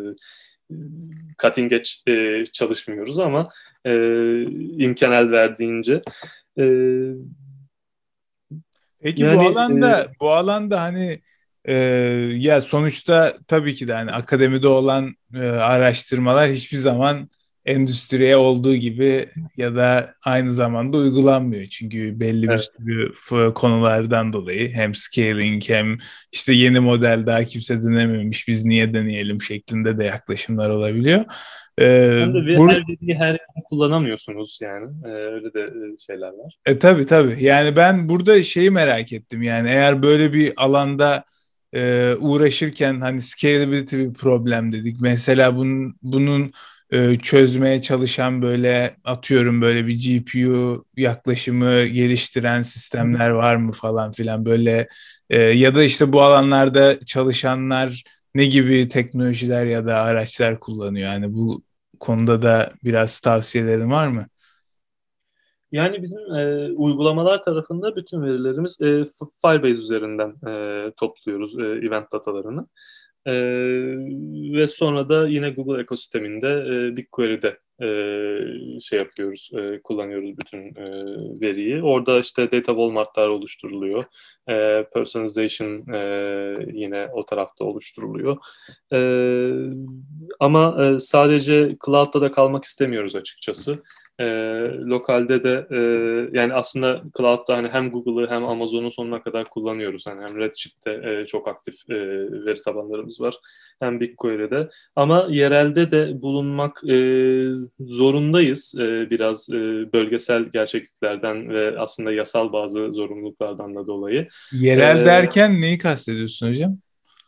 cutting edge e, çalışmıyoruz ama e, imkan el verdiğince. E, Peki yani, bu alanda e, bu alanda hani e, ya sonuçta tabii ki de hani akademide olan e, araştırmalar hiçbir zaman endüstriye olduğu gibi ya da aynı zamanda uygulanmıyor. Çünkü belli evet. bir sürü konulardan dolayı hem scaling hem işte yeni model daha kimse denememiş biz niye deneyelim şeklinde de yaklaşımlar olabiliyor. Ee, hem de bir, bur- her bilgiyi her kullanamıyorsunuz yani. Ee, öyle de e, şeyler var. E tabii tabii. Yani ben burada şeyi merak ettim. Yani eğer böyle bir alanda e, uğraşırken hani scalability bir problem dedik. Mesela bunun bunun e, çözmeye çalışan böyle atıyorum böyle bir GPU yaklaşımı geliştiren sistemler var mı falan filan böyle e, ya da işte bu alanlarda çalışanlar ne gibi teknolojiler ya da araçlar kullanıyor? Yani bu konuda da biraz tavsiyelerin var mı? Yani bizim e, uygulamalar tarafında bütün verilerimiz e, Firebase üzerinden e, topluyoruz e, event datalarını. E, ve sonra da yine Google ekosisteminde e, BigQuery'de e, şey yapıyoruz, e, kullanıyoruz bütün e, veriyi. Orada işte data Walmart'lar oluşturuluyor. E, personalization e, yine o tarafta oluşturuluyor. E, ama e, sadece cloud'da da kalmak istemiyoruz açıkçası e, lokalde de e, yani aslında cloud'da hani hem Google'ı hem Amazon'u sonuna kadar kullanıyoruz. Yani hem Redshift'te e, çok aktif e, veri tabanlarımız var. Hem BigQuery'de. Ama yerelde de bulunmak e, zorundayız. E, biraz e, bölgesel gerçekliklerden ve aslında yasal bazı zorunluluklardan da dolayı. Yerel ee, derken neyi kastediyorsun hocam?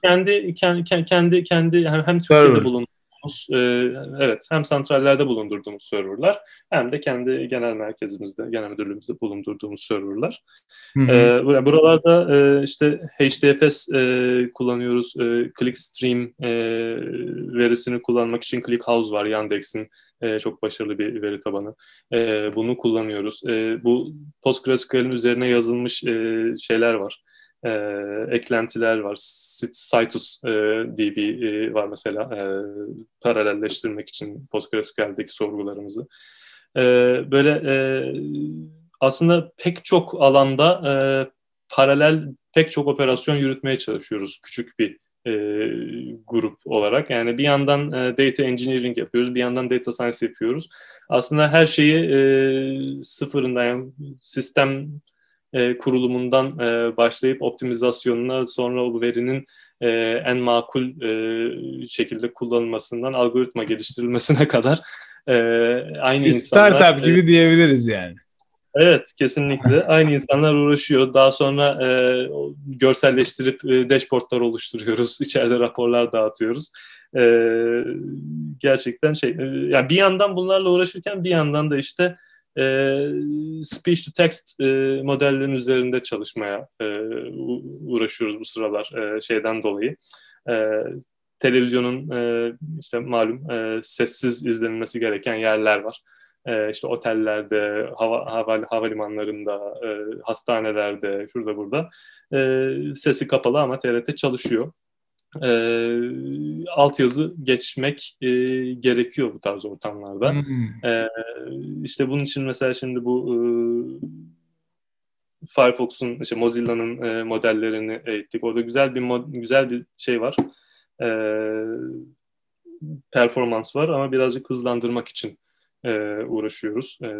Kendi kendi kendi kendi hem, hem Türkiye'de bulun bulundurduğumuz, e, evet hem santrallerde bulundurduğumuz serverlar hem de kendi genel merkezimizde, genel müdürlüğümüzde bulundurduğumuz serverlar. Hı hı. E, buralarda e, işte HDFS e, kullanıyoruz. E, ClickStream e, verisini kullanmak için ClickHouse var Yandex'in e, çok başarılı bir veri tabanı. E, bunu kullanıyoruz. E, bu PostgreSQL'in üzerine yazılmış e, şeyler var e, eklentiler var. Citus e, DB e, var mesela e, paralelleştirmek için PostgreSQL'deki sorgularımızı. E, böyle e, aslında pek çok alanda e, paralel pek çok operasyon yürütmeye çalışıyoruz küçük bir e, grup olarak. Yani bir yandan e, data engineering yapıyoruz, bir yandan data science yapıyoruz. Aslında her şeyi e, sıfırından yani sistem e, kurulumundan e, başlayıp optimizasyonuna sonra o verinin e, en makul e, şekilde kullanılmasından algoritma geliştirilmesine kadar e, aynı Bir insanlar... Startup gibi e, diyebiliriz yani. Evet, kesinlikle. Aynı insanlar uğraşıyor. Daha sonra e, görselleştirip e, dashboardlar oluşturuyoruz. İçeride raporlar dağıtıyoruz. E, gerçekten şey, e, yani bir yandan bunlarla uğraşırken bir yandan da işte e, speech to text e, modellerin üzerinde çalışmaya e, uğraşıyoruz bu sıralar e, şeyden dolayı. E, televizyonun e, işte malum e, sessiz izlenilmesi gereken yerler var. E, işte otellerde, hava, hava havalimanlarında, e, hastanelerde, şurada burada e, sesi kapalı ama TRT çalışıyor e, altyazı geçmek e, gerekiyor bu tarz ortamlarda. Hmm. E, işte bunun için mesela şimdi bu e, Firefox'un, işte Mozilla'nın e, modellerini eğittik. Orada güzel bir mod, güzel bir şey var. E, performans var ama birazcık hızlandırmak için e, uğraşıyoruz. E,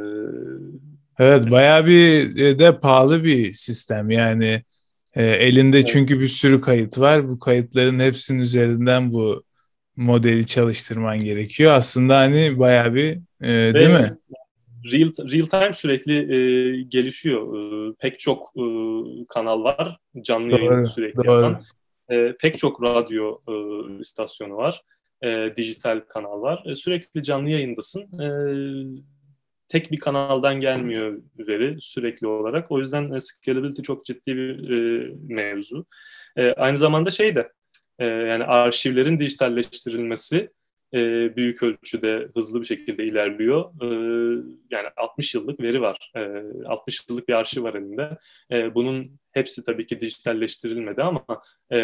evet, bayağı bir de pahalı bir sistem yani e, elinde evet. çünkü bir sürü kayıt var. Bu kayıtların hepsinin üzerinden bu modeli çalıştırman gerekiyor. Aslında hani bayağı bir e, değil mi? Real, real time sürekli e, gelişiyor. E, pek çok e, kanal var. Canlı doğru, yayın sürekli doğru. yapan. E, pek çok radyo e, istasyonu var. E, dijital kanal var. E, sürekli canlı yayındasın. E, tek bir kanaldan gelmiyor veri sürekli olarak. O yüzden e, scalability çok ciddi bir e, mevzu. E, aynı zamanda şey de e, yani arşivlerin dijitalleştirilmesi e, büyük ölçüde hızlı bir şekilde ilerliyor. E, yani 60 yıllık veri var. E, 60 yıllık bir arşiv var elinde. E, bunun hepsi tabii ki dijitalleştirilmedi ama e,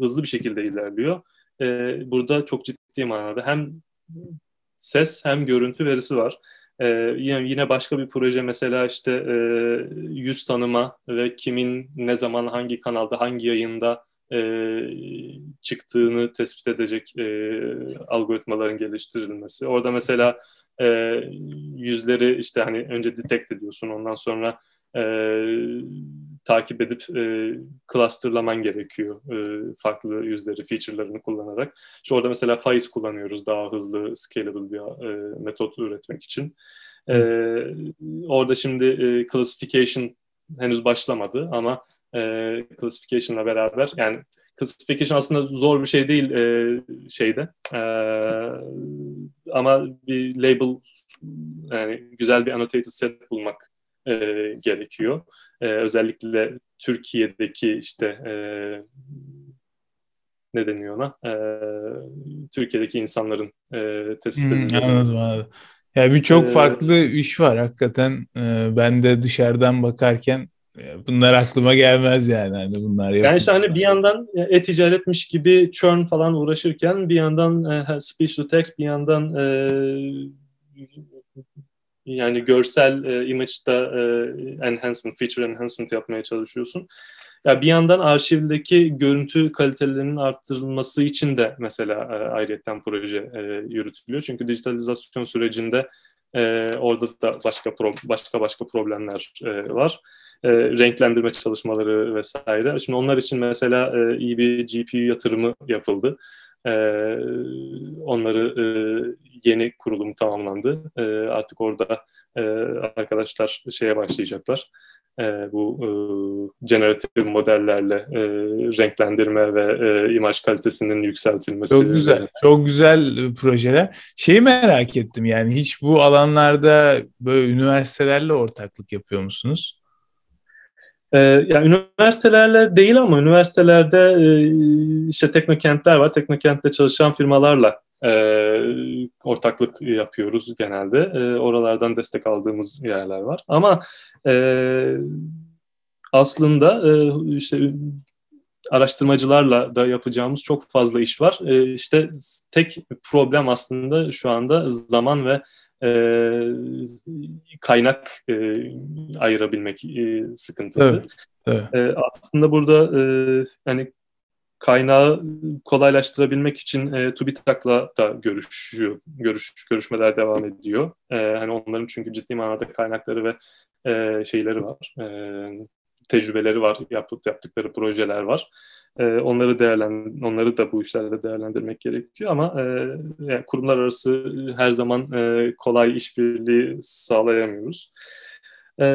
hızlı bir şekilde ilerliyor. E, burada çok ciddi manada hem ses hem görüntü verisi var. E, yine, yine başka bir proje mesela işte e, yüz tanıma ve kimin ne zaman hangi kanalda hangi yayında e, çıktığını tespit edecek e, algoritmaların geliştirilmesi. Orada mesela e, yüzleri işte hani önce detect ediyorsun ondan sonra e, takip edip e, clusterlaman gerekiyor e, farklı yüzleri, feature'larını kullanarak. İşte orada mesela faiz kullanıyoruz daha hızlı, scalable bir e, metot üretmek için. E, orada şimdi e, classification henüz başlamadı ama e, classification'la beraber yani classification aslında zor bir şey değil e, şeyde e, ama bir label yani güzel bir annotated set bulmak e, gerekiyor. E, özellikle Türkiye'deki işte e, ne deniyor ona? E, Türkiye'deki insanların e, tespit hmm, edildiği. Anladım abi. Ya birçok ee, farklı iş var hakikaten. Ee, ben de dışarıdan bakarken e, bunlar aklıma gelmez yani hani bunlar. Yani işte hani bir yandan e-ticaretmiş gibi churn falan uğraşırken bir yandan e, speech to text bir yandan e, yani görsel e, image'da e, enhancement, feature enhancement yapmaya çalışıyorsun. Ya bir yandan arşivdeki görüntü kalitelerinin arttırılması için de mesela e, ayrıyetten proje e, yürütülüyor. Çünkü dijitalizasyon sürecinde e, orada da başka pro, başka başka problemler e, var. E, renklendirme çalışmaları vesaire. Şimdi onlar için mesela e, iyi bir GPU yatırımı yapıldı. E, onları e, yeni kurulum tamamlandı. E, artık orada e, arkadaşlar şeye başlayacaklar. E, bu e, generatif modellerle e, renklendirme ve e, imaj kalitesinin yükseltilmesi. Çok güzel, çok güzel projeler. Şeyi merak ettim yani hiç bu alanlarda böyle üniversitelerle ortaklık yapıyor musunuz? Ee, yani üniversitelerle değil ama üniversitelerde e, işte teknokentler var. Teknokentte çalışan firmalarla e, ortaklık yapıyoruz genelde. E, oralardan destek aldığımız yerler var. Ama aslında işte araştırmacılarla da yapacağımız çok fazla iş var. E, işte tek problem aslında şu anda zaman ve e, kaynak e, ayırabilmek e, sıkıntısı. Evet, evet. E, aslında burada e, hani kaynağı kolaylaştırabilmek için e, TÜBİTAK'la da görüşüyor, görüş, görüşmeler devam ediyor. E, hani onların çünkü ciddi manada kaynakları ve e, şeyleri var, e, tecrübeleri var, yapıp yaptıkları projeler var. E, onları değerlen, onları da bu işlerde değerlendirmek gerekiyor ama e, yani kurumlar arası her zaman e, kolay işbirliği sağlayamıyoruz. E,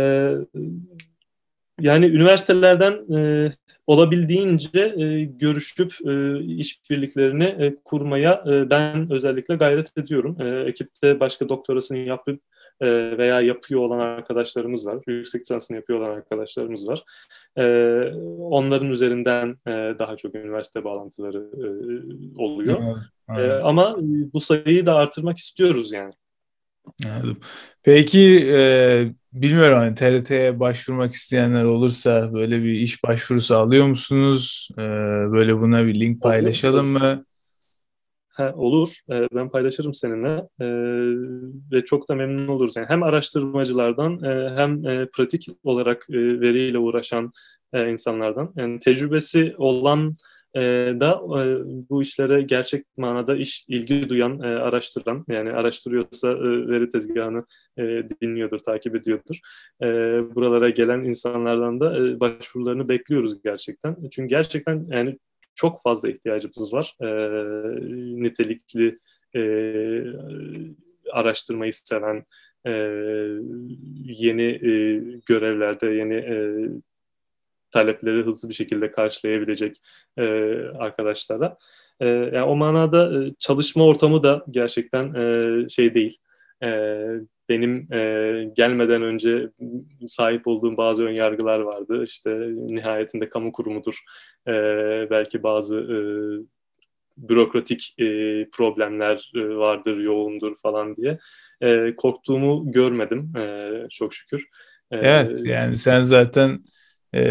yani üniversitelerden e, olabildiğince e, görüşüp e, işbirliklerini e, kurmaya e, ben özellikle gayret ediyorum. E, ekipte başka doktorasını yapıp e, veya yapıyor olan arkadaşlarımız var. Yüksek lisansını yapıyor olan arkadaşlarımız var. E, onların üzerinden e, daha çok üniversite bağlantıları e, oluyor. Evet, evet. E, ama bu sayıyı da artırmak istiyoruz yani. Anladım. Peki e, bilmiyorum hani TRT'ye başvurmak isteyenler olursa böyle bir iş başvurusu alıyor musunuz? E, böyle buna bir link paylaşalım mı? Ha, olur. E, ben paylaşırım seninle e, ve çok da memnun oluruz. Yani hem araştırmacılardan e, hem e, pratik olarak e, veriyle uğraşan e, insanlardan, yani tecrübesi olan e, da e, bu işlere gerçek manada iş ilgi duyan, e, araştıran, yani araştırıyorsa veri tezgahını dinliyordur, takip ediyordur. Buralara gelen insanlardan da başvurularını bekliyoruz gerçekten. Çünkü gerçekten yani çok fazla ihtiyacımız var. E, nitelikli e, araştırmayı seven, e, yeni e, görevlerde, yeni e, talepleri hızlı bir şekilde karşılayabilecek e, arkadaşlara. E, yani o manada e, çalışma ortamı da gerçekten e, şey değil. E, benim e, gelmeden önce sahip olduğum bazı ön yargılar vardı. İşte nihayetinde kamu kurumudur. E, belki bazı e, bürokratik e, problemler e, vardır, yoğundur falan diye. E, korktuğumu görmedim e, çok şükür. E, evet yani sen zaten e,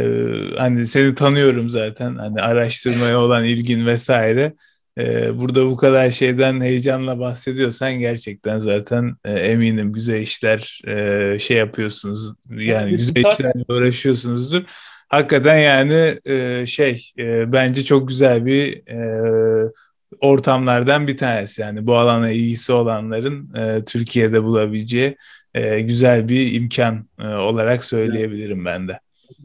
hani seni tanıyorum zaten hani araştırmaya olan ilgin vesaire e, burada bu kadar şeyden heyecanla bahsediyorsan gerçekten zaten e, eminim güzel işler e, şey yapıyorsunuz. Yani güzel işlerle uğraşıyorsunuzdur. Hakikaten yani e, şey e, bence çok güzel bir e, ortamlardan bir tanesi. Yani bu alana ilgisi olanların e, Türkiye'de bulabileceği e, güzel bir imkan e, olarak söyleyebilirim ben de.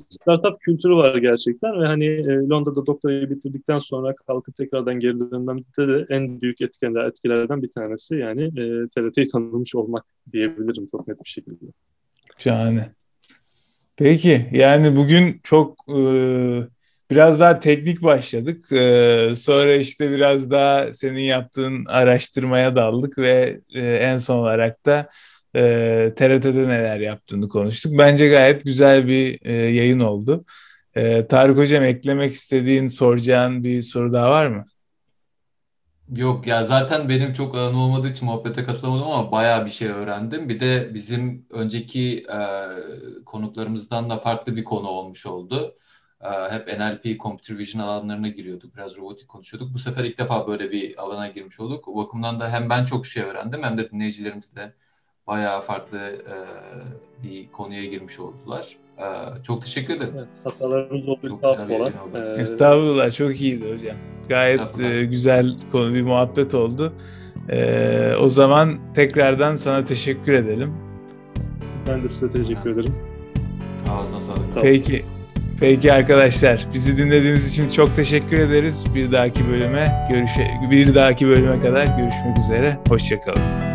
Startup kültürü var gerçekten ve hani e, Londra'da doktorayı bitirdikten sonra kalkıp tekrardan geri dönmemde de en büyük etkenler, etkilerden bir tanesi yani e, TRT'yi tanımış olmak diyebilirim çok net bir şekilde. Şahane. Peki yani bugün çok e, biraz daha teknik başladık. E, sonra işte biraz daha senin yaptığın araştırmaya daldık ve e, en son olarak da e, TRT'de neler yaptığını konuştuk. Bence gayet güzel bir e, yayın oldu. E, Tarık Hocam eklemek istediğin, soracağın bir soru daha var mı? Yok ya zaten benim çok alanım olmadığı için muhabbete katılamadım ama bayağı bir şey öğrendim. Bir de bizim önceki e, konuklarımızdan da farklı bir konu olmuş oldu. E, hep NLP, Computer Vision alanlarına giriyorduk. Biraz robotik konuşuyorduk. Bu sefer ilk defa böyle bir alana girmiş olduk. O bakımdan da hem ben çok şey öğrendim hem de dinleyicilerimiz de bayağı farklı e, bir konuya girmiş oldular. E, çok teşekkür ederim. Evet, hatalarımız oldu Çok güzel bir oldu. E, Estağfurullah çok iyiydi hocam. Gayet e, güzel konu bir muhabbet oldu. E, o zaman tekrardan sana teşekkür edelim. ben de size teşekkür ederim. Ağzına sağlık. Peki. Peki arkadaşlar bizi dinlediğiniz için çok teşekkür ederiz. Bir dahaki bölüme görüşe bir dahaki bölüme kadar görüşmek üzere. Hoşçakalın.